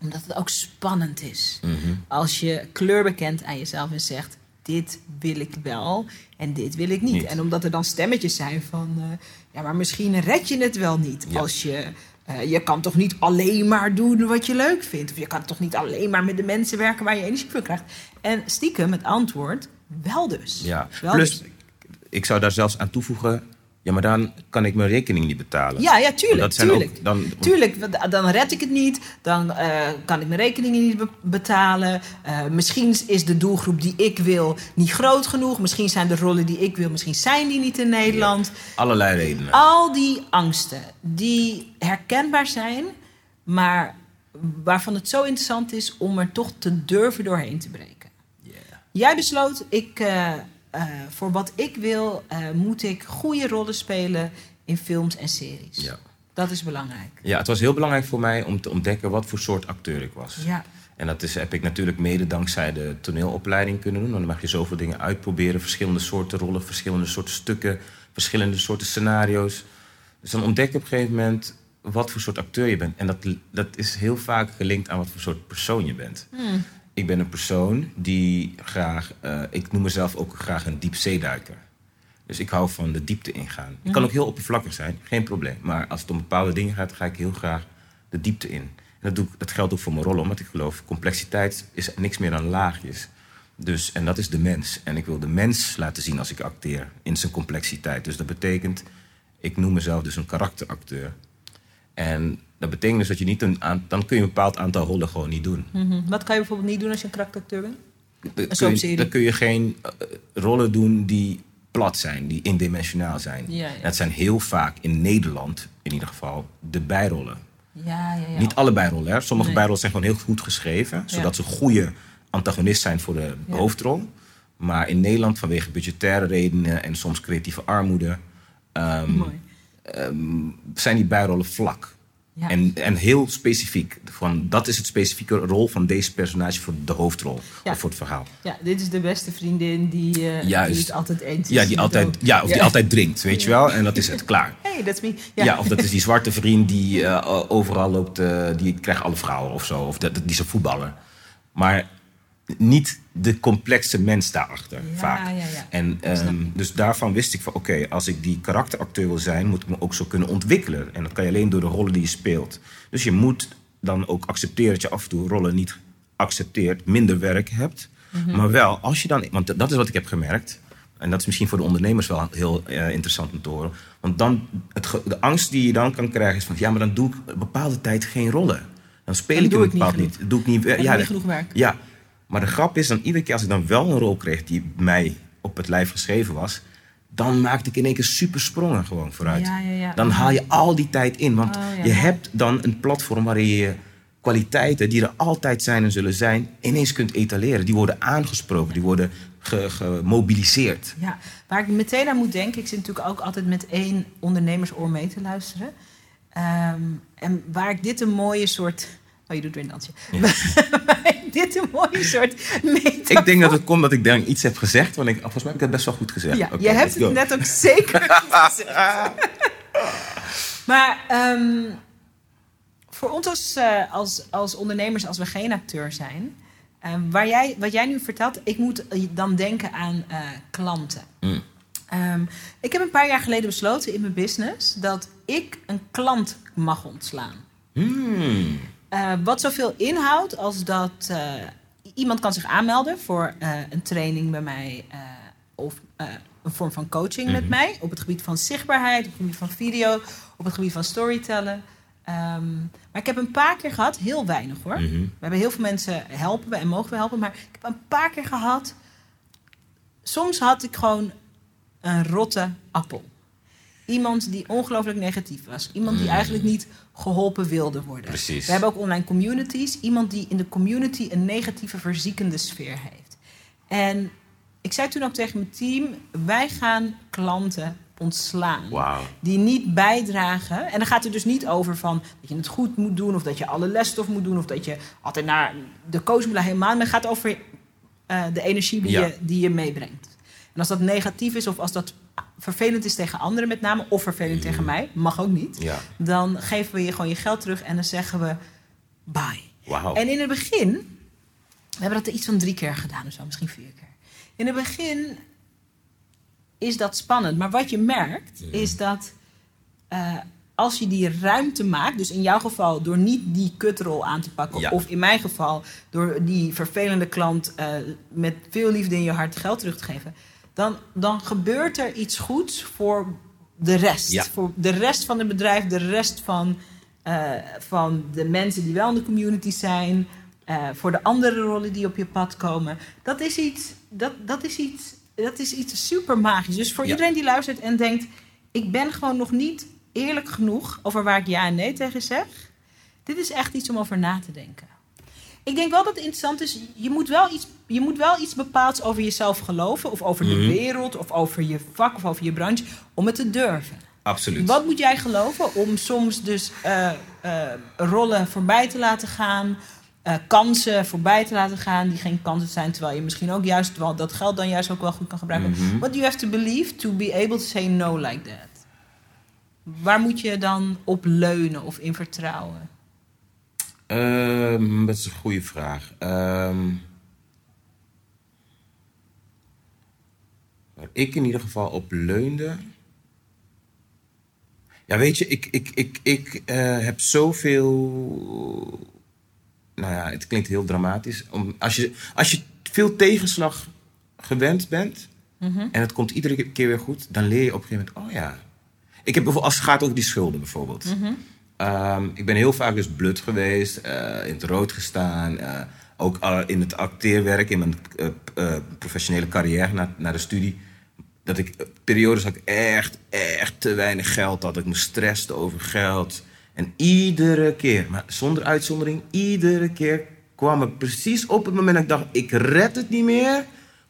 Omdat het ook spannend is. Als je kleur bekent aan jezelf en zegt: Dit wil ik wel en dit wil ik niet.
Niet.
En omdat er dan stemmetjes zijn van: eh, Ja, maar misschien red je het wel niet.
Ja.
Als je. eh, je kan toch niet alleen maar doen wat je leuk vindt? Of je kan toch niet alleen maar met de mensen werken waar je energie voor krijgt? En stiekem het antwoord: wel dus.
Ja.
Wel
Plus,
dus.
ik zou daar zelfs aan toevoegen. Ja, maar dan kan ik mijn rekening niet betalen.
Ja, ja, tuurlijk.
Dat zijn
tuurlijk.
ook dan-
tuurlijk, dan red ik het niet. Dan eh, kan ik mijn rekeningen niet be- betalen. Eh, misschien is de doelgroep die ik wil niet groot genoeg. Misschien zijn de rollen die ik wil, misschien zijn die niet in Nederland.
Allerlei redenen.
Al die angsten die herkenbaar zijn, maar waarvan het zo interessant is om er toch te durven doorheen te breken.
Yeah.
Jij besloot, ik, eh, eh, voor wat ik wil, eh, moet ik goede rollen spelen in films en series.
Ja.
Dat is belangrijk.
ja, het was heel belangrijk voor mij om te ontdekken wat voor soort acteur ik was.
Ja.
En dat is, heb ik natuurlijk mede dankzij de toneelopleiding kunnen doen. Want dan mag je zoveel dingen uitproberen. Verschillende soorten rollen, verschillende soorten stukken, verschillende soorten scenario's. Dus dan ontdek je op een gegeven moment wat voor soort acteur je bent. En dat, dat is heel vaak gelinkt aan wat voor soort persoon je bent. Ik ben een persoon die graag, eh, ik noem mezelf ook graag een diepzeeduiker. Dus ik hou van de diepte ingaan. Ik kan ook heel oppervlakkig zijn, geen probleem. Maar als het om bepaalde dingen gaat, ga ik heel graag de diepte in. En dat, doe ik, dat geldt ook voor mijn rollen, omdat ik geloof, complexiteit is niks meer dan laagjes. Dus, en dat is de mens. En ik wil de mens laten zien als ik acteer, in zijn complexiteit. Dus dat betekent, ik noem mezelf dus een karakteracteur. En dat betekent dus dat je niet een dan kun je een bepaald aantal rollen gewoon niet doen.
Mhm. Wat kan je bijvoorbeeld niet doen als je een karakteracteur bent?
Dan kun je-. Dan kun je geen eh, rollen doen die plat zijn, die indimensionaal zijn.
Ja, ja.
Dat zijn heel vaak in Nederland, in ieder geval, de bijrollen.
Ja, ja, ja.
Niet alle bijrollen. Hè. Sommige
Nee.
bijrollen zijn gewoon heel goed geschreven, zodat ze goede antagonist zijn voor de hoofdrol. Maar in Nederland, vanwege budgettaire redenen en soms creatieve armoede, ehm, zijn die bijrollen vlak.
Ja.
En, en heel specifiek. Van, dat is het specifieke rol van deze personage voor de hoofdrol
Ja.
of voor het verhaal.
Ja, dit is de beste vriendin die, eh
Juist.
die het altijd eens.
Ja, die altijd,
ook.
ja, of die altijd drinkt, weet je wel. En dat is het, klaar. *laughs*
Hey, that's me.
Ja.
Ja,
of dat is die zwarte vriend die eh, overal loopt, eh, die krijgt alle vrouwen of zo. Of dat, die is een voetballer. Maar niet de complexe mens daarachter,
Ja,
vaak.
ja, ja.
En ehm, dus daarvan wist ik van, oké, als ik die karakteracteur wil zijn, moet ik me ook zo kunnen ontwikkelen. En dat kan je alleen door de rollen die je speelt. Dus je moet dan ook accepteren dat je af en toe rollen niet accepteert, minder werk hebt.
Mhm.
Maar wel, als je dan, want dat is wat ik heb gemerkt. En dat is misschien voor de ondernemers wel heel eh, interessant om te horen. Want dan, het, de angst die je dan kan krijgen is van... ja, maar dan doe ik een bepaalde tijd geen rollen. Dan speel
Dan
ik
doe
een
ik niet
bepaald niet. Doe ik niet, ja,
niet genoeg werk.
Ja, maar de grap is dan iedere keer als ik dan wel een rol kreeg... die mij op het lijf geschreven was... dan maakte ik in één keer super sprongen gewoon vooruit.
Ja, ja, ja.
Dan haal je al die tijd in. Want
Oh,
je hebt dan een platform waarin je kwaliteiten... die er altijd zijn en zullen zijn, ineens kunt etaleren. Die worden aangesproken, die worden ge- gemobiliseerd.
Ja, waar ik meteen aan moet denken, ik zit natuurlijk ook altijd met één ondernemersoor mee te luisteren. Ehm, en waar ik dit een mooie soort. Oh, je doet weer een dansje. *laughs* dit een mooie soort metafoor...
Ik denk dat het komt dat ik dan iets heb gezegd, want ik, volgens mij heb ik het best wel goed gezegd.
Ja, je hebt het net ook zeker *laughs* gezegd. maar ehm, voor ons als, eh, als, als ondernemers, als we geen acteur zijn... ehm, waar jij, wat jij nu vertelt, ik moet eh, dan denken aan eh, klanten.
Mm.
Ehm, ik heb een paar jaar geleden besloten in mijn business... dat ik een klant mag ontslaan.
Hmm.
Eh, wat zoveel inhoudt als dat eh, iemand kan zich aanmelden voor eh, een training bij mij of een vorm van coaching met mij op het gebied van zichtbaarheid, op het gebied van video, op het gebied van storytellen. Ehm, maar ik heb een paar keer gehad, heel weinig hoor.
Mhm.
We hebben heel veel mensen helpen we en mogen we helpen, maar ik heb een paar keer gehad. Soms had ik gewoon een rotte appel. Iemand die ongelooflijk negatief was. Iemand die eigenlijk niet geholpen wilde worden.
Precies.
We hebben ook online communities. Iemand die in de community een negatieve, verziekende sfeer heeft. En ik zei toen ook tegen mijn team: wij gaan klanten ontslaan. Die niet bijdragen. En dan gaat het dus niet over van dat je het goed moet doen, of dat je alle lesstof moet doen, of dat je altijd naar de coach moet helemaal. Maar het gaat over uh, de energie die, je, die je meebrengt. En als dat negatief is, of als dat vervelend is tegen anderen met name, of vervelend tegen mm. mij, mag ook niet,
ja.
dan geven we je gewoon je geld terug en dan zeggen we bye.
Wow.
En in het begin, we hebben dat iets van drie keer gedaan of zo, misschien vier keer. In het begin is dat spannend. Maar wat je merkt, is dat uh, als je die ruimte maakt, dus in jouw geval door niet die kutrol aan te pakken, of in mijn geval door die vervelende klant uh, met veel liefde in je hart geld terug te geven, dan, dan gebeurt er iets goeds voor de rest.
Ja.
Voor de rest van het bedrijf, de rest van, uh, van de mensen die wel in de community zijn. Uh, voor de andere rollen die op je pad komen. Dat is iets, dat, dat is iets dat is iets super magisch. Dus voor iedereen die luistert en denkt: ik ben gewoon nog niet eerlijk genoeg over waar ik ja en nee tegen zeg. Dit is echt iets om over na te denken. Ik denk wel dat het interessant is. Je moet wel iets, je moet wel iets bepaalds over jezelf geloven. Of over de mhm. wereld. Of over je vak. Of over je branche. Om het te durven.
Absoluut.
Wat moet jij geloven om soms dus uh, uh, rollen voorbij te laten gaan? uh, kansen voorbij te laten gaan die geen kansen zijn. Terwijl je misschien ook juist wel dat geld dan juist ook wel goed kan gebruiken. Mm What do you have to believe to be able to say no like that? Waar moet je dan op leunen of in vertrouwen?
Um, dat is een goede vraag. Um, waar ik in ieder geval op leunde. Ja, weet je, ik, ik, ik, ik uh, heb zoveel nou ja, het klinkt heel dramatisch. Om, als, je, als je veel tegenslag gewend bent mhm. en het komt iedere keer weer goed, dan leer je op een gegeven moment, oh ja. Ik heb bijvoorbeeld, als het gaat over die schulden bijvoorbeeld. Mhm. Ehm, ik ben heel vaak dus blut geweest, uh, in het rood gestaan. Uh, ook in het acteerwerk, in mijn uh, professionele carrière na, na de studie. Dat ik periodes had ik echt, echt te weinig geld had. Ik me stresste over geld. En iedere keer, maar zonder uitzondering, iedere keer kwam er precies op het moment dat ik dacht, ik red het niet meer,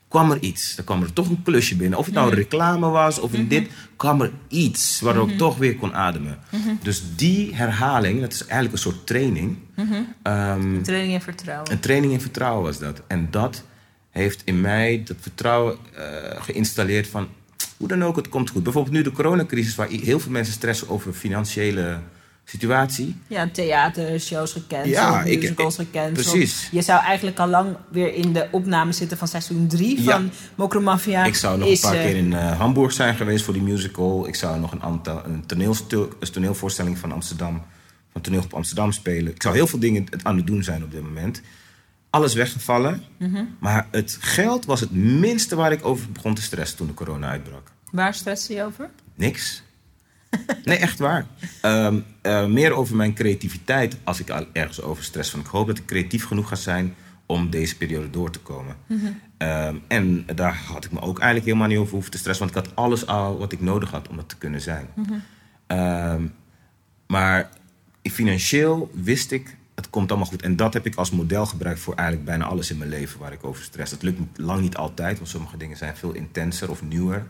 kwam er iets. Dan kwam er toch een klusje binnen. Of het nou een reclame was of in dit, kwam er iets waardoor ik mhm. toch weer kon ademen. Mhm. Dus die herhaling, dat is eigenlijk een soort training.
Mhm. Ehm, een training in vertrouwen.
Een training in vertrouwen was dat. En dat heeft in mij dat vertrouwen uh, geïnstalleerd van, hoe dan ook, het komt goed. Bijvoorbeeld nu de coronacrisis, waar heel veel mensen stressen over financiële situatie.
Ja, theatershows gekend, ja, musicals ik, gekend.
Precies.
Je zou eigenlijk al lang weer in de opname zitten van seizoen 3 van ja. Mafia.
Ik zou nog een paar keer in uh, Hamburg zijn geweest voor die musical. Ik zou nog een, aantal, een, toneelstuk, een toneelvoorstelling van Amsterdam, van toneel op Amsterdam spelen. Ik zou heel veel dingen aan het doen zijn op dit moment. Alles weggevallen. Mhm. Maar het geld was het minste waar ik over begon te stressen toen de corona uitbrak.
Waar stress je over?
Niks. Nee, echt waar. Ehm, eh, meer over mijn creativiteit als ik al ergens over stress. Van ik hoop dat ik creatief genoeg ga zijn om deze periode door te komen. Mhm. Ehm, en daar had ik me ook eigenlijk helemaal niet over hoeven te stressen, want ik had alles al wat ik nodig had om dat te kunnen zijn. Mhm. Ehm, maar financieel wist ik, het komt allemaal goed. En dat heb ik als model gebruikt voor eigenlijk bijna alles in mijn leven waar ik over stress. Het lukt lang niet altijd, want sommige dingen zijn veel intenser of nieuwer.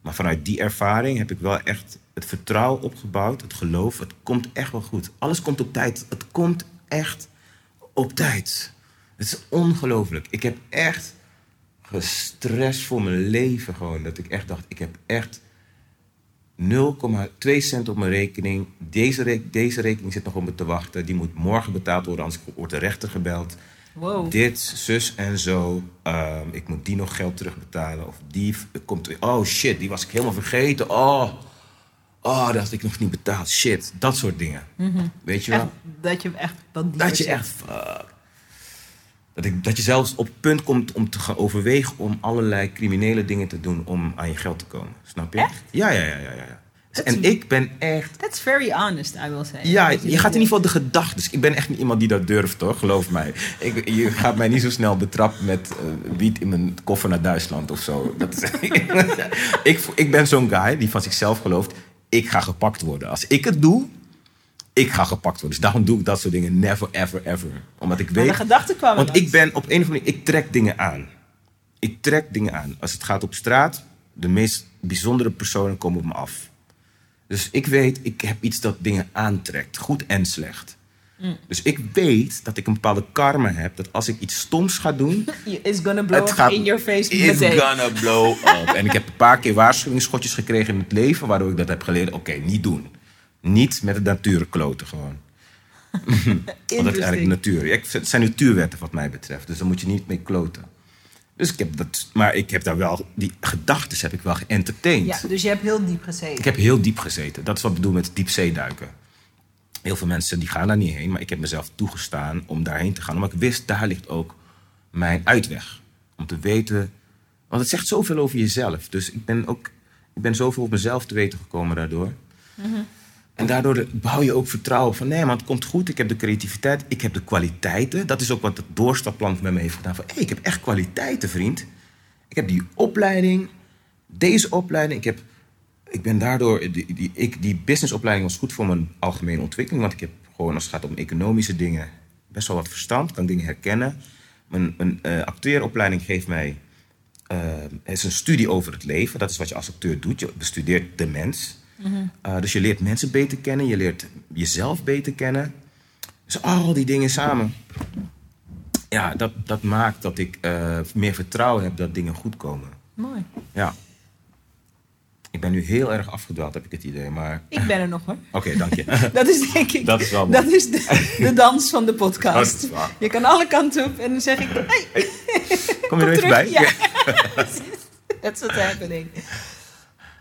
Maar vanuit die ervaring heb ik wel echt het vertrouwen opgebouwd, het geloof. Het komt echt wel goed. Alles komt op tijd. Het komt echt op tijd. Het is ongelooflijk. Ik heb echt gestrest voor mijn leven gewoon. Dat ik echt dacht, ik heb echt 0,2 cent op mijn rekening. Deze, deze rekening zit nog op me te wachten. Die moet morgen betaald worden, anders wordt de rechter gebeld.
Wow.
Dit, zus en zo. Ehm, ik moet die nog geld terugbetalen. Of die komt weer. Oh shit, die was ik helemaal vergeten. Oh, oh dat had ik nog niet betaald. Shit, dat soort dingen. Mhm. Weet je wel?
dat je echt.
Dat, dat je echt. Fuck. Dat, ik, dat je zelfs op het punt komt om te gaan overwegen om allerlei criminele dingen te doen om aan je geld te komen. Snap je?
Echt?
Ja, ja, ja, ja. ja en ik ben echt.
That's very honest, I will say.
Ja, je, gaat in ieder geval de gedachten. Dus ik ben echt niet iemand die dat durft, toch? Geloof mij. Ik, je gaat mij niet zo snel betrappen met uh, wiet in mijn koffer naar Duitsland of zo. Dat is, *laughs* ik, ik ben zo'n guy die van zichzelf gelooft: ik ga gepakt worden. Als ik het doe, ik ga gepakt worden. Dus daarom doe ik dat soort dingen never, ever, ever. Omdat ik weet...
de gedachten kwamen
Want
langs.
ik ben op een of andere manier... Ik trek dingen aan. Ik trek dingen aan. Als het gaat op straat, de meest bijzondere personen komen op me af. Dus ik weet, ik heb iets dat dingen aantrekt. Goed en slecht.
Mm.
Dus ik weet dat ik een bepaalde karma heb. Dat als ik iets stoms ga doen... *laughs*
It's gonna blow up
gaat-
in your face
It's
meteen.
gonna blow up. en ik heb een paar keer waarschuwingsschotjes gekregen in het leven... waardoor ik dat heb geleerd. Oké, niet doen. Niet met de natuur kloten gewoon. *laughs* Want dat is eigenlijk natuur. Het zijn natuurwetten wat mij betreft. Dus daar moet je niet mee kloten. Dus ik heb dat... Maar ik heb daar wel... Die gedachten heb ik wel geëntertained.
Ja, dus je hebt heel diep gezeten.
Ik heb heel diep gezeten. Dat is wat ik bedoel met diepzeeduiken. Heel veel mensen die gaan daar niet heen, maar ik heb mezelf toegestaan om daarheen te gaan. Omdat ik wist, daar ligt ook mijn uitweg. Om te weten, want het zegt zoveel over jezelf. Dus ik ben ook, ik ben zoveel op mezelf te weten gekomen daardoor. En daardoor bouw je ook vertrouwen van nee, maar het komt goed. Ik heb de creativiteit, ik heb de kwaliteiten. Dat is ook wat het doorstapplan met me heeft gedaan. Van ik heb echt kwaliteiten, vriend. Ik heb die opleiding, deze opleiding. Ik, heb, ik ben daardoor, die, die, ik, die businessopleiding was goed voor mijn algemene ontwikkeling. Want ik heb gewoon, als het gaat om economische dingen, best wel wat verstand. Kan dingen herkennen. Mijn, mijn eh, acteeropleiding geeft mij, eh, het is een studie over het leven. Dat is wat je als acteur doet. Je bestudeert de mens. Uh, dus je leert mensen beter kennen, je leert jezelf beter kennen. Dus al die dingen samen. Ja, dat, dat maakt dat ik eh, meer vertrouwen heb dat dingen goed komen.
Mooi.
Ja. Ik ben nu heel erg afgedwaald, heb ik het idee. Maar
Ik ben er nog hoor. *laughs*
oké, dank je. *laughs*
Dat is denk ik.
Dat is wel.
Dat is de, de dans van de podcast. Je kan alle kanten op en dan zeg ik. Hey,
Kom je er even bij?
Ja. *laughs* That's what's happening.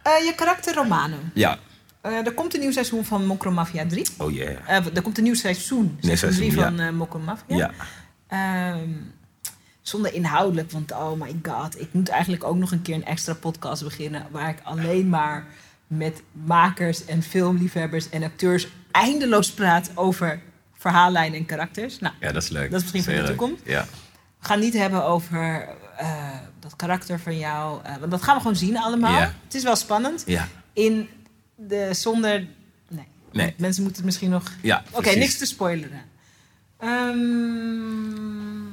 Eh, je karakter Romano.
Ja.
Eh, er komt een nieuw seizoen van Mokro Mafia 3.
Oh yeah.
Eh, er komt een nieuw seizoen. Seizoen 3
seizoen,
van eh Mokro Mafia.
Ja.
Ehm, zonder inhoudelijk, want oh my god, ik moet eigenlijk ook nog een keer een extra podcast beginnen waar ik alleen maar met makers en filmliefhebbers en acteurs eindeloos praat over verhaallijnen en karakters. Nou,
ja, dat is leuk.
Dat is misschien voor de toekomst.
Ja.
we gaan niet hebben over dat karakter van jou, eh, want dat gaan we gewoon zien allemaal. Het is wel spannend.
Ja.
In de zonder. Nee. Mensen moeten het misschien nog.
Ja,
Oké, niks te spoileren. Ehm,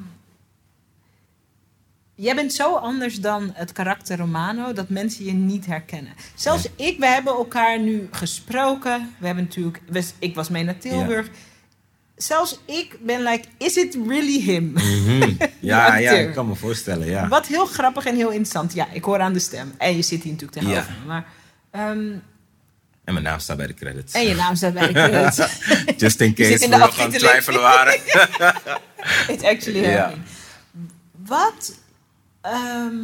jij bent zo anders dan het karakter Romano dat mensen je niet herkennen. Zelfs ik, we hebben elkaar nu gesproken. We hebben natuurlijk. we- ik was mee naar Tilburg. Zelfs ik ben like, is it really him?
Mhm. *laughs* ja, ja, ik kan me voorstellen, ja.
Wat heel grappig en heel interessant. Ja, ik hoor aan de stem. En je zit hier natuurlijk tegenover
Ja.
me. Maar, ehm,
En mijn naam staat bij de credits.
en je naam staat bij de credits. *laughs*
Just in case
in
we nog aan twijfelen waren. *laughs*
It's actually happening. Wat, ehm,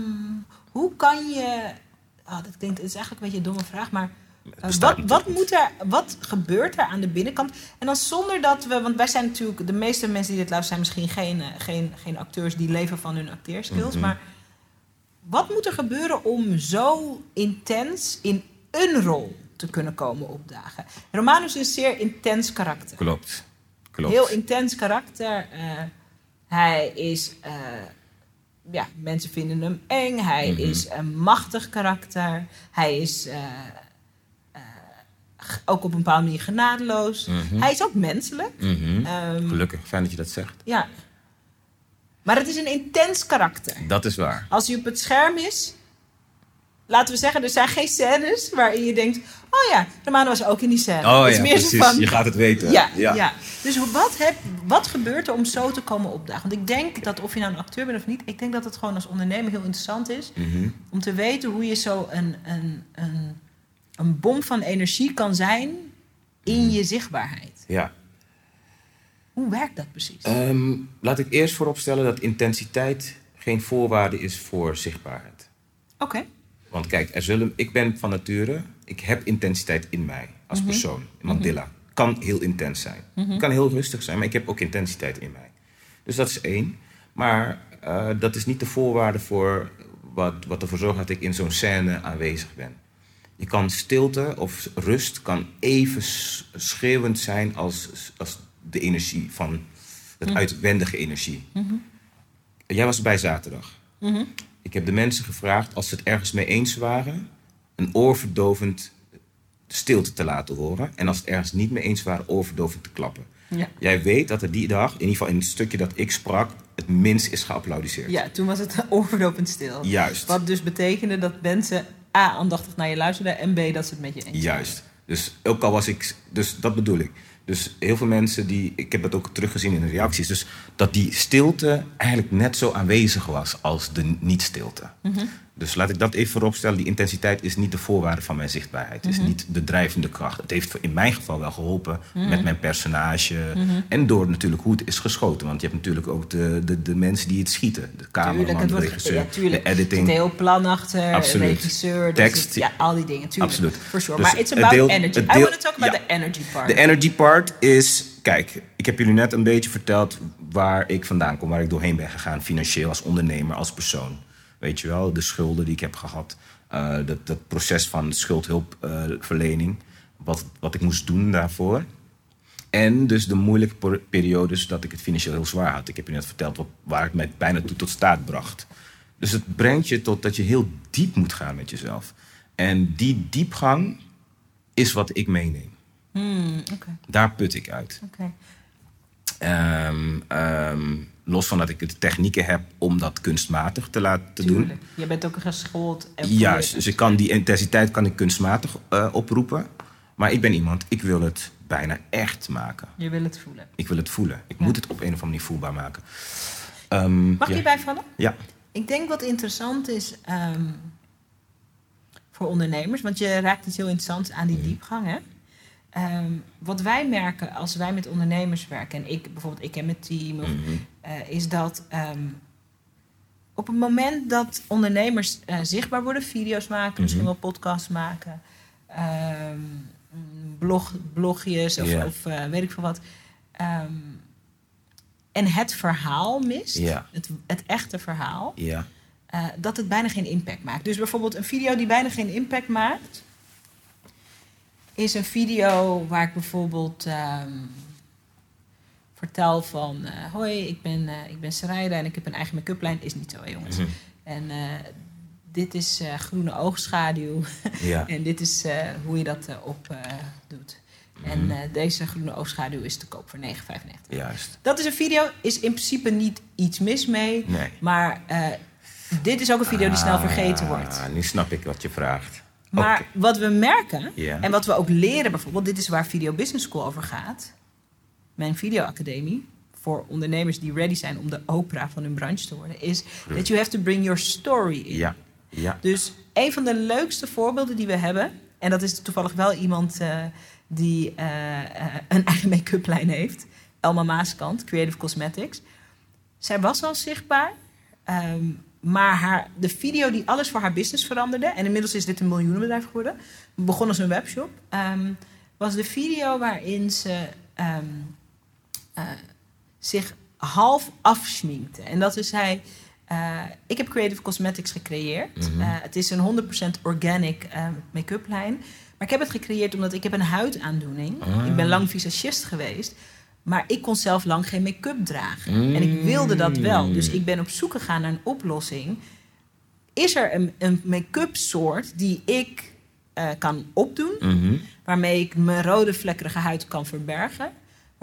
hoe kan je, oh, dat klinkt, het is eigenlijk een beetje een domme vraag, maar wat, wat, moet er, wat gebeurt er aan de binnenkant? En dan zonder dat we, want wij zijn natuurlijk, de meeste mensen die dit luisteren zijn misschien geen, eh, geen, geen acteurs die leven van hun acteerskills,
Mhm.
maar wat moet er gebeuren om zo intens in een rol te kunnen komen opdagen? Romanus is een zeer intens karakter.
Klopt. Klopt.
Heel intens karakter. eh, hij is. eh, ja, mensen vinden hem eng. Hij
Mhm.
is een machtig karakter. Hij is. eh, eh, ook op een bepaalde manier genadeloos.
Mhm.
Hij is ook menselijk.
Mhm.
Ehm,
Gelukkig, fijn dat je dat zegt.
ja. Maar het is een intens karakter.
Dat is waar.
Als hij op het scherm is. Laten we zeggen, er zijn geen scènes waarin je denkt: Oh ja, Romano was ook in die scène.
Oh
Het is
ja,
meer zo
precies.
van,
Je gaat het weten.
Ja, ja. Dus wat, heb, wat gebeurt er om zo te komen opdagen? Want ik denk dat of je nou een acteur bent of niet, ik denk dat het gewoon als ondernemer heel interessant is
Mhm.
om te weten hoe je zo een, een, een, een bom van energie kan zijn in je zichtbaarheid.
Ja.
Hoe werkt dat precies?
Ehm, laat ik eerst vooropstellen dat intensiteit geen voorwaarde is voor zichtbaarheid.
Oké.
Want kijk, er zullen, ik ben van nature, ik heb intensiteit in mij als
Mhm.
persoon. Mandela. Kan heel intens zijn. Kan heel rustig zijn, maar ik heb ook intensiteit in mij. Dus dat is één. Maar eh, dat is niet de voorwaarde voor wat, wat ervoor zorgt dat ik in zo'n scène aanwezig ben. Je kan stilte of rust kan even schreeuwend zijn als, als de energie van het uitwendige energie. Jij was bij zaterdag. Ik heb de mensen gevraagd, als ze het ergens mee eens waren, een oorverdovend stilte te laten horen. En als het ergens niet mee eens waren, overdovend te klappen.
Ja.
Jij weet dat er die dag, in ieder geval in het stukje dat ik sprak, het minst is geapplaudiseerd.
Ja, toen was het *laughs* overdopend stil.
Juist.
Wat dus betekende dat mensen A, aandachtig naar je luisterden en B, dat ze het met je eens
Juist. Dus ook al was ik, dus dat bedoel ik. Dus heel veel mensen die, ik heb het ook teruggezien in de reacties, dus dat die stilte eigenlijk net zo aanwezig was als de niet-stilte.
Mhm.
Dus laat ik dat even vooropstellen. Die intensiteit is niet de voorwaarde van mijn zichtbaarheid. Het is
Mhm.
niet de drijvende kracht. Het heeft in mijn geval wel geholpen
Mhm.
met mijn personage. En door natuurlijk hoe het is geschoten. Want je hebt natuurlijk ook de, de, de mensen die het schieten. De cameraman,
het
de regisseur,
ja,
de editing.
zit heel plan achter,
Absoluut.
regisseur,
Tekst.
het- ja, al die dingen, tuurlijk.
Absoluut.
For sure.
Dus
maar it's
het
about
deel-
energy.
het
I want to talk about
ja.
the energy part.
De energy part is, kijk, ik heb jullie net een beetje verteld waar ik vandaan kom, waar ik doorheen ben gegaan, financieel als ondernemer, als persoon. Weet je wel, de schulden die ik heb gehad, eh, dat, dat proces van schuldhulpverlening, wat, wat ik moest doen daarvoor. En dus de moeilijke per- periodes dat ik het financieel heel zwaar had. Ik heb je net verteld wat, waar het mij bijna toe tot staat bracht. Dus het brengt je tot dat je heel diep moet gaan met jezelf. En die diepgang is wat ik meeneem.
Hmm,
Daar put ik uit.
oké.
Ehm, ehm, los van dat ik de technieken heb om dat kunstmatig te laten doen.
Je bent ook geschoold. en
Juist, dus ik kan die intensiteit kan ik kunstmatig eh, oproepen. Maar ik ben iemand, ik wil het bijna echt maken.
Je wil het voelen.
Ik wil het voelen. Ik
Ja.
moet het op een of andere manier voelbaar maken. Ehm,
Mag ik
ja.
hierbij vallen?
Ja.
Ik denk wat interessant is ehm, voor ondernemers, want je raakt iets heel interessants aan die diepgang. Hè? Ehm, wat wij merken als wij met ondernemers werken, en ik bijvoorbeeld, ik en mijn team, of,
Mhm.
Eh, is dat ehm, op het moment dat ondernemers eh, zichtbaar worden, video's maken, misschien
Mhm.
wel podcasts maken, ehm, blog, blogjes of, of eh, weet ik veel wat. ehm, en het verhaal mist, het, het echte verhaal, dat het bijna geen impact maakt. Dus bijvoorbeeld een video die bijna geen impact maakt, is een video waar ik bijvoorbeeld vertel van... eh, hoi, ik ben, eh ik ben Sarayda en ik heb een eigen make-up lijn. Is niet zo, hè, jongens.
Mhm.
En eh, dit is groene oogschaduw.
Ja. *laughs*
en dit is hoe je dat op doet. En
Mhm.
eh, deze groene oogschaduw is te koop voor 9,95.
Juist.
Dat is een video, is in principe niet iets mis mee.
Nee.
Maar dit is ook een video die snel vergeten wordt.
Ah, nu snap ik wat je vraagt.
Maar wat we merken, en wat we ook leren bijvoorbeeld... dit is waar Video Business School over gaat. Mijn videoacademie voor ondernemers die ready zijn... om de Oprah van hun branche te worden... is that you have to bring your story in.
Ja. Ja.
Dus een van de leukste voorbeelden die we hebben... en dat is toevallig wel iemand eh, die eh, eh, een eigen make-up lijn heeft... Elma Maaskant, Creative Cosmetics. Zij was al zichtbaar... ehm, maar haar, de video die alles voor haar business veranderde... en inmiddels is dit een miljoenenbedrijf geworden... begon als een webshop... ehm, was de video waarin ze ehm, eh, zich half afschminkte. En dat is hij... eh, ik heb Creative Cosmetics gecreëerd.
Mhm.
Eh, het is een 100% organic make-up lijn. Maar ik heb het gecreëerd omdat ik heb een huidaandoening.
Ah.
Ik ben lang visagist geweest. Maar ik kon zelf lang geen make-up dragen. En ik wilde dat wel. Dus ik ben op zoek gegaan naar een oplossing. Is er een, een make-up soort die ik kan opdoen...
Mhm.
waarmee ik mijn rode vlekkerige huid kan verbergen...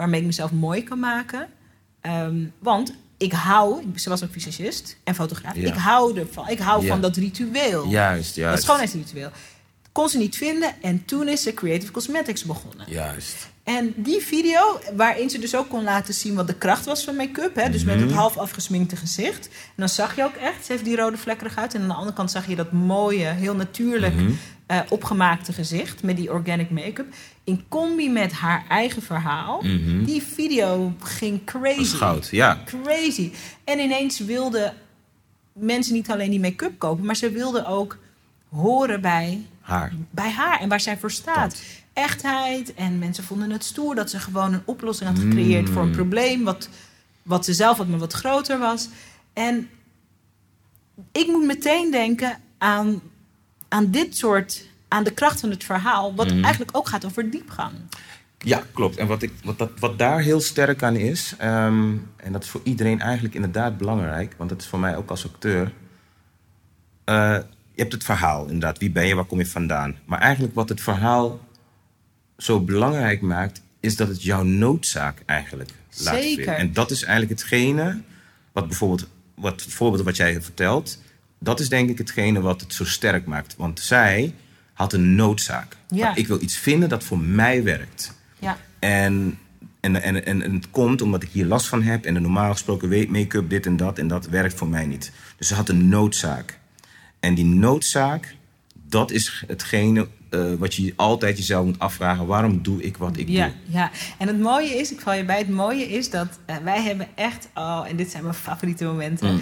waarmee ik mezelf mooi kan maken... Ehm, want ik hou, ze was ook visagist en fotograaf.
Ja.
Ik hou ervan. Ik hou
Ja.
van dat ritueel.
Juist,
Dat
juist.
schoonheidsritueel. Kon ze niet vinden en toen is ze Creative Cosmetics begonnen.
Juist.
En die video, waarin ze dus ook kon laten zien wat de kracht was van make-up. Hè? Dus met
Mhm.
het half afgesminkte gezicht. En dan zag je ook echt, ze heeft die rode vlekkerig uit. En aan de andere kant zag je dat mooie, heel natuurlijk
Mhm.
Eh, opgemaakte gezicht. Met die organic make-up. In combi met haar eigen verhaal.
Mhm.
Die video ging
Dat
crazy.
is goud, ja.
Crazy. En ineens wilden mensen niet alleen die make-up kopen, maar ze wilden ook horen bij,
Haar.
bij haar en waar zij voor staat.
Dat.
Echtheid. En mensen vonden het stoer dat ze gewoon een oplossing had gecreëerd
Mm.
voor een probleem. Wat, wat ze zelf had, maar wat groter was. En ik moet meteen denken aan, aan dit soort. aan de kracht van het verhaal. Wat
Mhm.
eigenlijk ook gaat over diepgang.
Ja, klopt. En wat, ik, wat, dat, wat daar heel sterk aan is, ehm, en dat is voor iedereen eigenlijk inderdaad belangrijk, want dat is voor mij ook als acteur. eh, je hebt het verhaal, inderdaad. Wie ben je, waar kom je vandaan? Maar eigenlijk wat het verhaal zo belangrijk maakt, is dat het jouw noodzaak eigenlijk laat vinden. En dat is eigenlijk hetgene wat bijvoorbeeld, wat, het voorbeeld wat jij vertelt, dat is denk ik hetgene wat het zo sterk maakt. Want zij had een noodzaak.
Ja.
Ik wil iets vinden dat voor mij werkt.
Ja.
En, en, en, en, en het komt omdat ik hier last van heb. En de normaal gesproken make-up dit en dat. En dat werkt voor mij niet. Dus ze had een noodzaak. En die noodzaak, dat is hetgene eh, wat je altijd jezelf moet afvragen. Waarom doe ik wat ik
Ja,
doe?
ja, en het mooie is, ik val je bij, het mooie is dat eh, wij hebben echt, oh, en dit zijn mijn favoriete momenten.
Mm.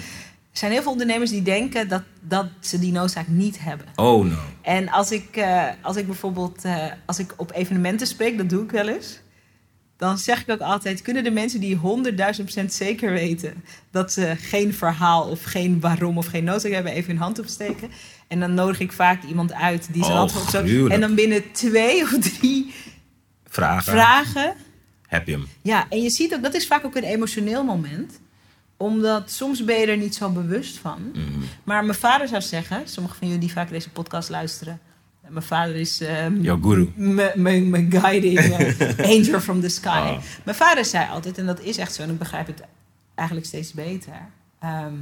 Er zijn heel veel ondernemers die denken dat, dat ze die noodzaak niet hebben.
Oh no.
En als ik, eh, als ik bijvoorbeeld eh, als ik op evenementen spreek, dat doe ik wel eens. Dan zeg ik ook altijd: kunnen de mensen die 100.000% zeker weten dat ze geen verhaal of geen waarom of geen noodzaak hebben, even hun hand opsteken. En dan nodig ik vaak iemand uit die zijn
Oh,
op zo. En dan binnen twee *laughs* of drie
Vragen.
vragen.
Heb je hem?
Ja, en je ziet ook, dat is vaak ook een emotioneel moment omdat soms ben je er niet zo bewust van.
Mhm.
Maar mijn vader zou zeggen, sommigen van jullie die vaak deze podcast luisteren. Mijn vader is ehm,
Jouw guru.
mijn- guiding eh, *laughs* angel from the sky.
Ah.
Mijn vader zei altijd, en dat is echt zo, en ik begrijp het eigenlijk steeds beter. ehm,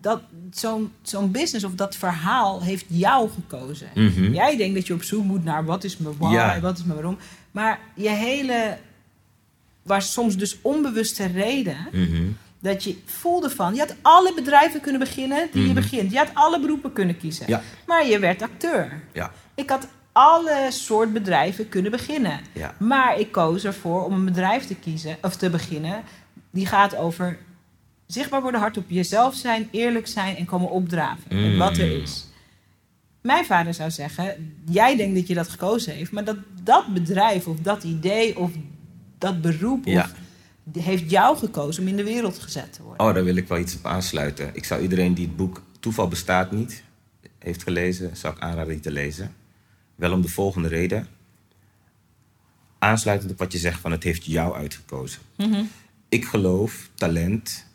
dat zo'n zo'n business of dat verhaal heeft jou gekozen.
Mhm.
Jij denkt dat je op zoek moet naar wat is mijn why,
Ja.
wat is mijn waarom. Maar je hele, waar soms dus onbewuste reden,
Mhm.
dat je voelde van, je had alle bedrijven kunnen beginnen die je
Mhm.
begint. Je had alle beroepen kunnen kiezen.
Ja.
Maar je werd acteur.
Ja.
Ik had alle soort bedrijven kunnen beginnen.
Ja.
Maar ik koos ervoor om een bedrijf te kiezen of te beginnen. Die gaat over zichtbaar worden, hard op jezelf zijn, eerlijk zijn en komen opdraven. Met
Mm.
wat er is. Mijn vader zou zeggen: Jij denkt dat je dat gekozen heeft, maar dat, dat bedrijf of dat idee of dat beroep
Ja.
of, heeft jou gekozen om in de wereld gezet te worden.
Oh, daar wil ik wel iets op aansluiten. Ik zou iedereen die het boek Toeval bestaat niet heeft gelezen, zou ik aanraden die te lezen. Wel om de volgende reden. Aansluitend op wat je zegt van het heeft jou uitgekozen.
Mhm.
Ik geloof talent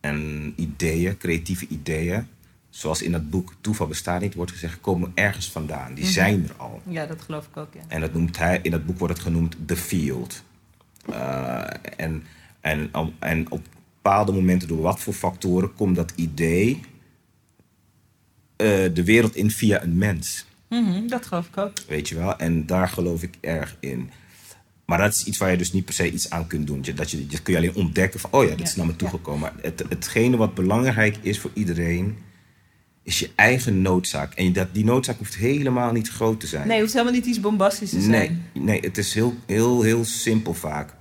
en ideeën, creatieve ideeën, zoals in dat boek Toeval bestaat niet wordt gezegd, komen ergens vandaan. Die zijn er al.
Ja, dat geloof ik ook. Ja.
En dat noemt hij, in dat boek wordt het genoemd The Field. Uh, en, en, en op bepaalde momenten, door wat voor factoren, komt dat idee uh, de wereld in via een mens.
Mhm, dat geloof ik ook.
Weet je wel? En daar geloof ik erg in. Maar dat is iets waar je dus niet per se iets aan kunt doen. Dat, je, dat kun je alleen ontdekken van, oh ja,
Ja,
is naar me toegekomen. Het, hetgene wat belangrijk is voor iedereen, is je eigen noodzaak. En dat, die noodzaak hoeft helemaal niet groot te zijn.
Nee, hoeft helemaal niet iets bombastisch te zijn.
Nee, nee het is heel, heel, heel simpel vaak.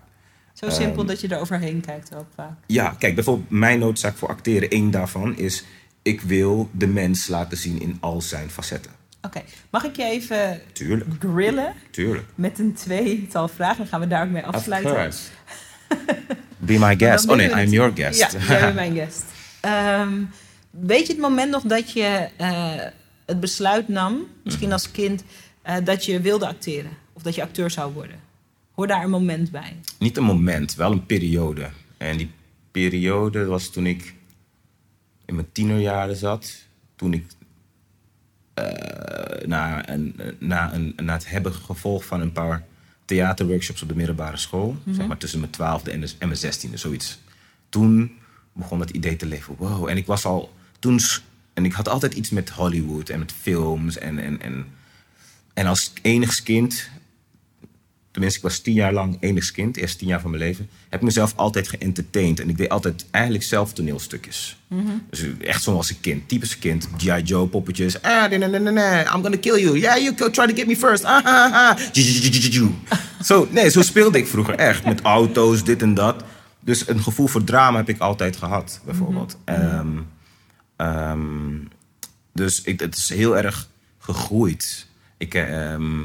Zo simpel
Ehm,
dat je er overheen kijkt ook vaak.
Ja, kijk, bijvoorbeeld mijn noodzaak voor acteren, één daarvan is... ik wil de mens laten zien in al zijn facetten.
Oké, mag ik je even
Tuurlijk,
grillen
tuurlijk.
met een tweetal vragen? Dan gaan we daar ook mee
Of
afsluiten.
course. *laughs* Be my guest. Oh nee, I'm your guest.
Ja, jij bent *laughs* mijn guest. Ehm, weet je het moment nog dat je eh, het besluit nam, misschien
Mhm.
als kind, eh, dat je wilde acteren? Of dat je acteur zou worden? Hoor daar een moment bij.
Niet een moment, wel een periode. En die periode was toen ik in mijn tienerjaren zat. Toen ik eh, na, een, na, een, na het hebben gevolgd van een paar theaterworkshops op de middelbare school, zeg maar tussen mijn twaalfde en, en mijn zestiende, zoiets. Toen begon dat idee te leven. Wow, en ik was al toen. En ik had altijd iets met Hollywood en met films. En, en, en, en als enigskind tenminste, ik was tien jaar lang enigskind, eerst tien jaar van mijn leven, heb ik mezelf altijd geëntertained. En ik deed altijd eigenlijk zelf toneelstukjes. Dus echt zoals een kind, typisch kind. G.I. Joe poppetjes. Ah, nee, nee, nee, nee, I'm gonna kill you. Yeah, you try to get me first. Ah, ah, ah. *laughs* Zo, nee, zo speelde ik vroeger echt. Met auto's, dit en dat. Dus een gevoel voor drama heb ik altijd gehad, bijvoorbeeld. Ehm, ehm, dus ik, het is heel erg gegroeid. Ik, ehm,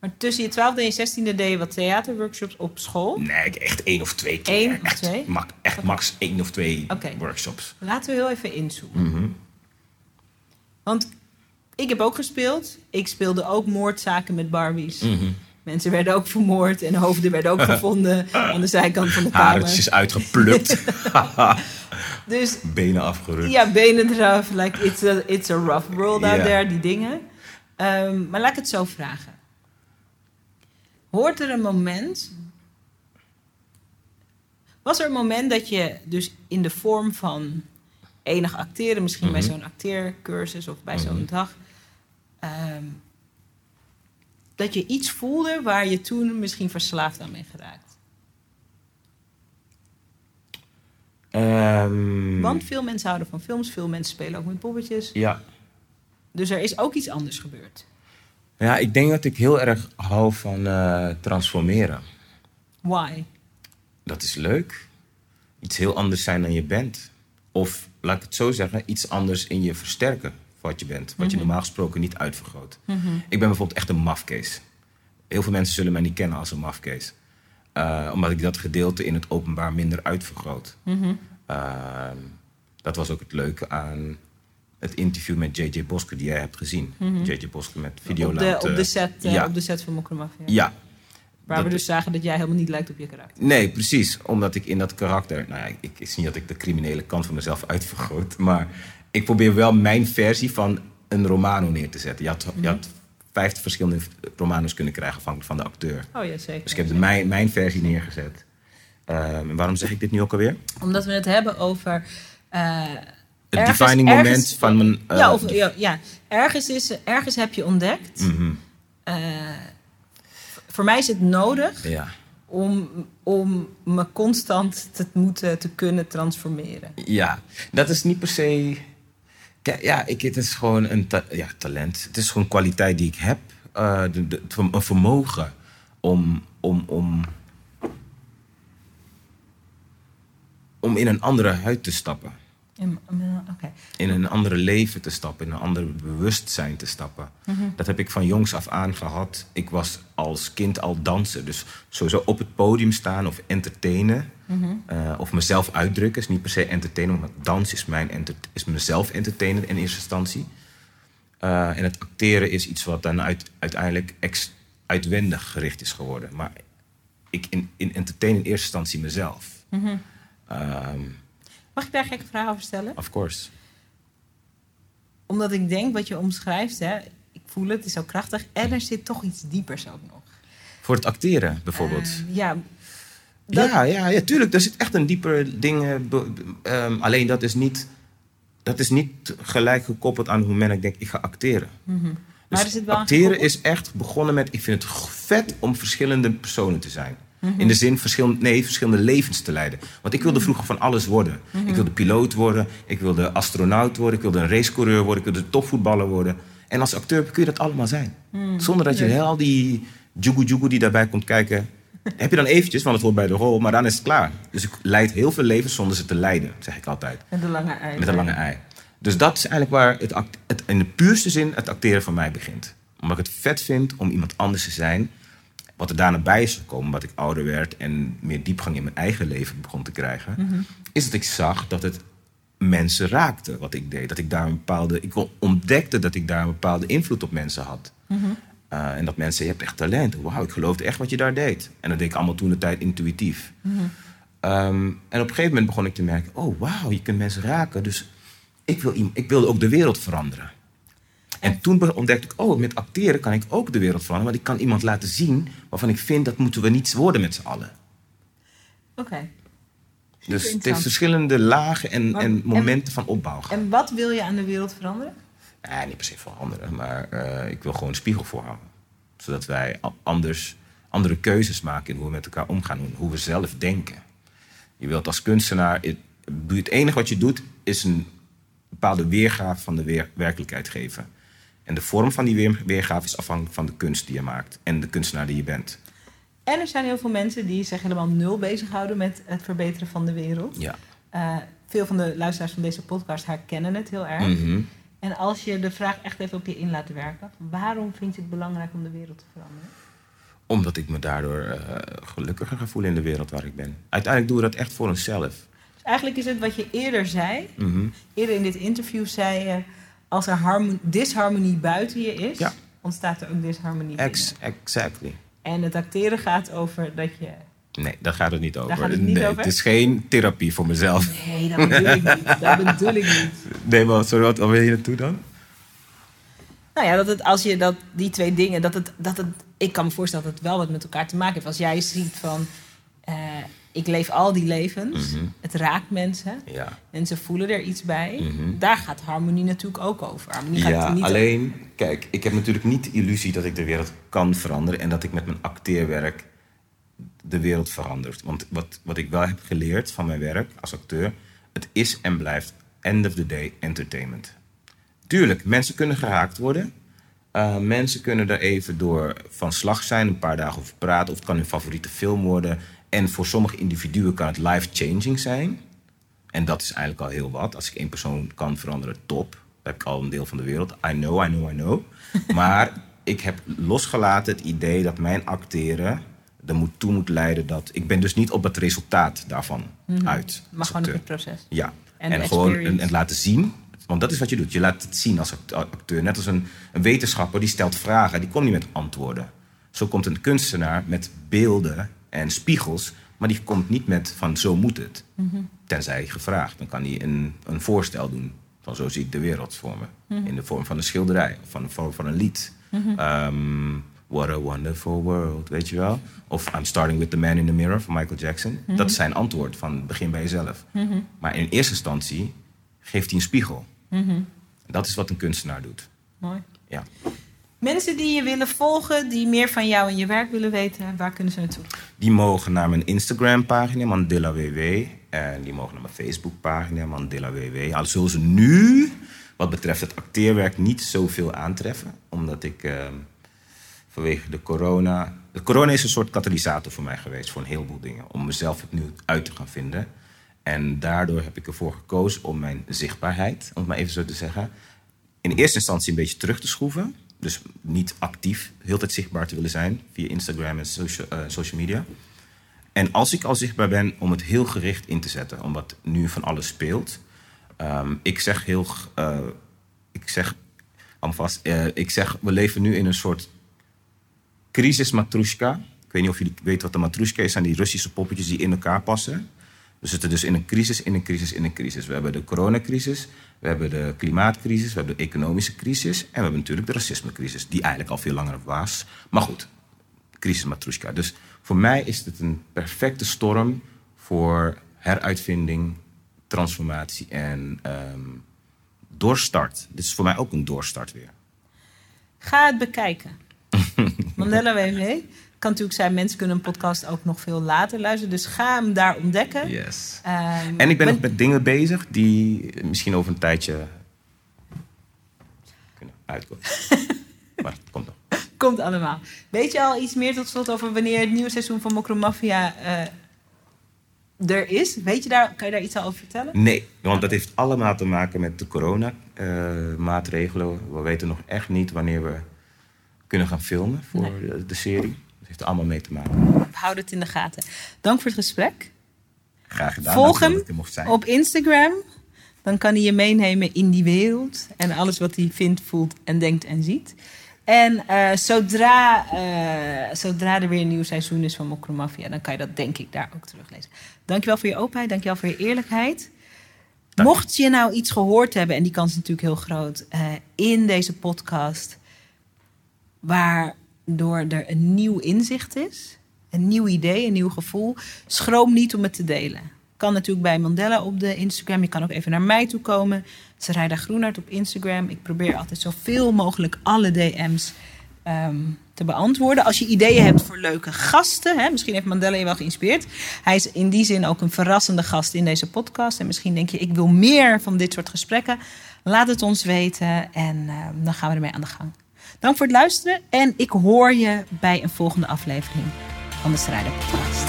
Maar tussen je twaalfde en je zestiende deed je wat theaterworkshops op school.
Nee, echt één of twee keer.
Eén of
echt,
twee?
ma- echt max één of twee workshops.
Laten we heel even inzoomen.
Mhm.
Want ik heb ook gespeeld. Ik speelde ook moordzaken met Barbies.
Mhm.
Mensen werden ook vermoord en hoofden werden ook *laughs* gevonden aan de zijkant van de kamer.
Haartjes uitgeplukt. *laughs*
Dus *laughs*
Benen afgerukt.
ja, benen eraf. Like, it's, a, it's a rough world out there, die dingen. Ehm, maar laat ik het zo vragen. Hoort er een moment. Was er een moment dat je dus in de vorm van enig acteren, misschien bij
Mhm.
zo'n acteercursus of bij
Mhm.
zo'n dag, ehm, dat je iets voelde waar je toen misschien verslaafd aan bent geraakt?
Ehm,
Want veel mensen houden van films, veel mensen spelen ook met poppetjes.
Ja.
Dus er is ook iets anders gebeurd.
ja, ik denk dat ik heel erg hou van eh, transformeren.
Why?
Dat is leuk. Iets heel anders zijn dan je bent. Of, laat ik het zo zeggen, iets anders in je versterken wat je bent. Wat je normaal gesproken niet uitvergroot. Ik ben bijvoorbeeld echt een mafkees. Heel veel mensen zullen mij niet kennen als een mafkees. Eh, omdat ik dat gedeelte in het openbaar minder uitvergroot. Ehm, dat was ook het leuke aan het interview met J.J. Bosker die jij hebt gezien. J.J. Bosker met
Op de, op, de set, eh,
ja.
op de set van Mokromafia.
Ja,
Waar we dus zagen dat jij helemaal niet lijkt op je karakter.
Nee, precies. Omdat ik in dat karakter... Nou ja, ik, ik zie niet dat ik de criminele kant van mezelf uitvergroot. Maar ik probeer wel mijn versie van een Romano neer te zetten. Je had, je had vijftig verschillende Romano's kunnen krijgen afhankelijk van de acteur.
Oh ja, zeker.
Dus ik heb de, mijn, mijn versie neergezet. Ehm, waarom zeg ik dit nu ook alweer?
Omdat we het hebben over... eh,
Het
ergens-
defining
ergens-
moment van mijn... eh,
ja, of, ja, ja. Ergens, is, ergens heb je ontdekt...
mhm,
eh, voor mij is het nodig
ja.
om, om me constant te moeten te kunnen transformeren.
Ja, dat is niet per se. Ja, ik, het is gewoon een ta- ja, talent. Het is gewoon een kwaliteit die ik heb. Eh, de, de- een vermogen om, om, om, om in een andere huid te stappen.
En- Oké.
In een andere leven te stappen, in een ander bewustzijn te stappen. Dat heb ik van jongs af aan gehad. Ik was als kind al dansen. Dus sowieso op het podium staan of entertainen. Eh, of mezelf uitdrukken is niet per se entertainen. Maar dans is, mijn is mezelf entertainen in eerste instantie. Eh, en het acteren is iets wat dan uit, uiteindelijk ex, uitwendig gericht is geworden. Maar ik in, in entertain in eerste instantie mezelf. Ehm,
Mag ik daar een gekke vraag over stellen?
of course.
Omdat ik denk wat je omschrijft, hè, ik voel het, het is zo krachtig. En er zit toch iets diepers ook nog.
Voor het acteren bijvoorbeeld.
Eh, ja, dat-
Ja, ja, ja, tuurlijk. Er zit echt een dieper ding. eh, ehm, alleen dat is, niet, dat is niet gelijk gekoppeld aan hoe men ik denk, ik ga acteren.
maar
Dus
zit wel een
acteren is echt begonnen met, ik vind het vet om verschillende personen te zijn.
Mhm.
In de zin verschillende, nee, verschillende levens te leiden. Want ik wilde vroeger van alles worden.
Mhm.
Ik wilde piloot worden, ik wilde astronaut worden, ik wilde een racecoureur worden, ik wilde topvoetballer worden. En als acteur kun je dat allemaal zijn.
Mhm.
Zonder dat je
Ja.
heel die jugu jugu die daarbij komt kijken. Heb je dan eventjes, want het hoort bij de rol, maar dan is het klaar. Dus ik leid heel veel levens zonder ze te leiden, zeg ik altijd.
Met een lange ei.
Met een lange ei. Dus dat is eigenlijk waar het, act- het in de puurste zin het acteren van mij begint. Omdat ik het vet vind om iemand anders te zijn. Wat er daarna bij is gekomen, omdat ik ouder werd en meer diepgang in mijn eigen leven begon te krijgen, is dat ik zag dat het mensen raakte wat ik deed. Dat ik daar een bepaalde. Ik ontdekte dat ik daar een bepaalde invloed op mensen had. Uh, en dat mensen, je hebt echt talent. Wauw, ik geloofde echt wat je daar deed. En dat deed ik allemaal toen de tijd intuïtief. Um, en op een gegeven moment begon ik te merken: oh wauw, je kunt mensen raken. Dus ik, wil, ik wilde ook de wereld veranderen. En toen ontdekte ik: oh, met acteren kan ik ook de wereld veranderen. Want ik kan iemand laten zien waarvan ik vind dat moeten we niet worden met z'n allen.
Oké.
Dus het heeft verschillende lagen en,
Maar-
en momenten van opbouw.
En wat wil je aan de wereld veranderen?
Niet per se veranderen, maar eh, ik wil gewoon een spiegel voorhouden. Zodat wij anders, andere keuzes maken in hoe we met elkaar omgaan, hoe- we zelf denken. Je wilt als kunstenaar, het, het enige wat je doet, is een bepaalde weergave van de weer- werkelijkheid geven. En de vorm van die weer- weergave is afhankelijk van de kunst die je maakt en de kunstenaar die je bent.
En er zijn heel veel mensen die zich helemaal nul bezighouden met het verbeteren van de wereld.
Ja.
Eh, veel van de luisteraars van deze podcast herkennen het heel erg.
Mhm.
En als je de vraag echt even op je in laat werken, waarom vind je het belangrijk om de wereld te veranderen?
Omdat ik me daardoor eh, gelukkiger ga voelen in de wereld waar ik ben. Uiteindelijk doen we dat echt voor onszelf.
Dus eigenlijk is het wat je eerder zei,
Mhm.
eerder in dit interview zei je, als er harmo- disharmonie buiten je is,
Ja.
ontstaat er ook disharmonie binnen.
Ex exactly.
En het acteren gaat over dat je...
Nee, daar gaat het niet over.
gaat het niet
nee,
over?
Het is geen therapie voor mezelf.
Nee, dat bedoel ik niet. Dat bedoel ik niet. *laughs*
Nee, maar sorry, wat, wil je naartoe dan?
Nou ja, dat het als je dat, die twee dingen, dat het, dat het, ik kan me voorstellen dat het wel wat met elkaar te maken heeft. Als jij ziet van, uh, ik leef al die levens, mhm. het raakt mensen, ja. mensen voelen er iets bij. Mhm. Daar gaat harmonie natuurlijk ook over. Harmonie
gaat ja, niet alleen, kijk, ik heb natuurlijk niet de illusie dat ik de wereld kan veranderen en dat ik met mijn acteerwerk de wereld verandert. Want wat, wat ik wel heb geleerd van mijn werk als acteur, het is en blijft end of the day entertainment. Tuurlijk, mensen kunnen geraakt worden. Uh, mensen kunnen er even door van slag zijn, een paar dagen over praten. Of het kan hun favoriete film worden. En voor sommige individuen kan het life-changing zijn. En dat is eigenlijk al heel wat. Als ik één persoon kan veranderen, top. Dan heb ik al een deel van de wereld. I know, I know, I know. *laughs* maar ik heb losgelaten het idee dat mijn acteren er moet, toe moet leiden dat... Ik ben dus niet op het resultaat daarvan mhm. uit.
Maar gewoon op het proces.
Ja. En, gewoon en, en, laten zien. Want dat is wat je doet. Je laat het zien als acteur. Net als een, een wetenschapper die stelt vragen. Die komt niet met antwoorden. Zo komt een kunstenaar met beelden en spiegels. Maar die komt niet met van zo moet het. Mm -hmm. Tenzij gevraagd. Dan kan hij een, een voorstel doen. Van zo zie ik de wereld voor me. Mhm. In de vorm van een schilderij. Of van de vorm van een lied. Mhm. What a Wonderful World, weet je wel? Of I'm Starting with the Man in the Mirror van Michael Jackson. Dat is zijn antwoord van begin bij jezelf. Maar in eerste instantie geeft hij een spiegel. Dat is wat een kunstenaar doet.
Mooi.
Ja.
Mensen die je willen volgen, die meer van jou en je werk willen weten, waar kunnen ze naartoe?
Die mogen naar mijn Instagram-pagina, Mandela WW. En die mogen naar mijn Facebook-pagina, Mandela WW. Al zullen ze nu, wat betreft het acteerwerk, niet zoveel aantreffen. Omdat ik... Ehm, vanwege de corona. De corona is een soort katalysator voor mij geweest voor een heleboel dingen. Om mezelf opnieuw uit te gaan vinden. En daardoor heb ik ervoor gekozen om mijn zichtbaarheid, om het maar even zo te zeggen, in eerste instantie een beetje terug te schroeven. Dus niet actief heel tijd zichtbaar te willen zijn via Instagram en social, uh, social media. En als ik al zichtbaar ben, om het heel gericht in te zetten, omdat nu van alles speelt. Um, ik zeg heel, uh, ik zeg alvast, uh, ik zeg, we leven nu in een soort crisis matrushka. Ik weet niet of jullie weten wat de matrushka is. zijn die Russische poppetjes die in elkaar passen. We zitten dus in een crisis, in een crisis, in een crisis. We hebben de coronacrisis, we hebben de klimaatcrisis, we hebben de economische crisis... en we hebben natuurlijk de racismecrisis, die eigenlijk al veel langer was. Maar goed, crisis matrushka. Dus voor mij is het een perfecte storm voor heruitvinding, transformatie en um, doorstart. Dit is voor mij ook een doorstart weer.
Ga het bekijken. Mandela WW. Kan natuurlijk zijn, mensen kunnen een podcast ook nog veel later luisteren. Dus ga hem daar ontdekken.
Yes. Ehm, en ik ben nog met dingen bezig die misschien over een tijdje kunnen uitkomen. *laughs* maar het komt nog.
Komt allemaal. Weet je al iets meer tot slot over wanneer het nieuwe seizoen van Mokromafia uh, er is? Weet je daar, kan je daar iets over vertellen?
Nee, want dat heeft allemaal te maken met de corona-maatregelen. Uh, we weten nog echt niet wanneer we kunnen gaan filmen voor de, serie. Dat heeft er allemaal mee te maken.
We houden het in de gaten. Dank voor het gesprek.
Graag gedaan.
Volg hem op Instagram. Dan kan hij je meenemen in die wereld. En alles wat hij vindt, voelt en denkt en ziet. En uh, zodra, uh, zodra er weer een nieuw seizoen is van Mokromafia... dan kan je dat denk ik daar ook teruglezen. Dankjewel voor je openheid. Dankjewel voor je eerlijkheid. Mocht je nou iets gehoord hebben, en die kans is natuurlijk heel groot... Uh, in deze podcast waardoor er een nieuw inzicht is, een nieuw idee, een nieuw gevoel. Schroom niet om het te delen. Kan natuurlijk bij Mandela op de Instagram. Je kan ook even naar mij toe komen. Sarayda Groenart op Instagram. Ik probeer altijd zoveel mogelijk alle DM's ehm, te beantwoorden. Als je ideeën hebt voor leuke gasten. Hè, misschien heeft Mandela je wel geïnspireerd. Hij is in die zin ook een verrassende gast in deze podcast. En misschien denk je, ik wil meer van dit soort gesprekken. Laat het ons weten en ehm, dan gaan we ermee aan de gang. Dank voor het luisteren en ik hoor je bij een volgende aflevering van de Strijder Podcast.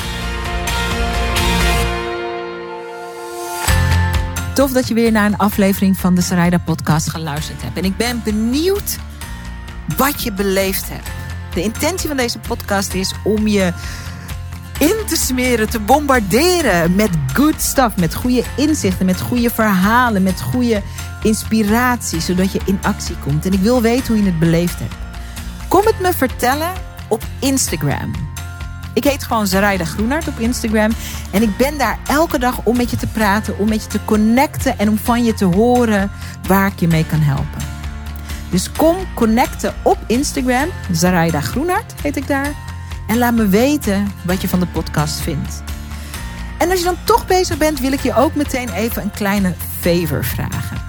Tof dat je weer naar een aflevering van de Sarayda Podcast geluisterd hebt. En ik ben benieuwd wat je beleefd hebt. De intentie van deze podcast is om je in te smeren, te bombarderen met good stuff, met goede inzichten, met goede verhalen, met goede inspiratie, zodat je in actie komt. En ik wil weten hoe je het beleefd hebt. Kom het me vertellen op Instagram. Ik heet gewoon Zaraida Groenart op Instagram. En ik ben daar elke dag om met je te praten, om met je te connecten en om van je te horen waar ik je mee kan helpen. Dus kom connecten op Instagram. Zaraida Groenhart heet ik daar. En laat me weten wat je van de podcast vindt. En als je dan toch bezig bent, wil ik je ook meteen even een kleine favor vragen.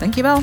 Dankjewel.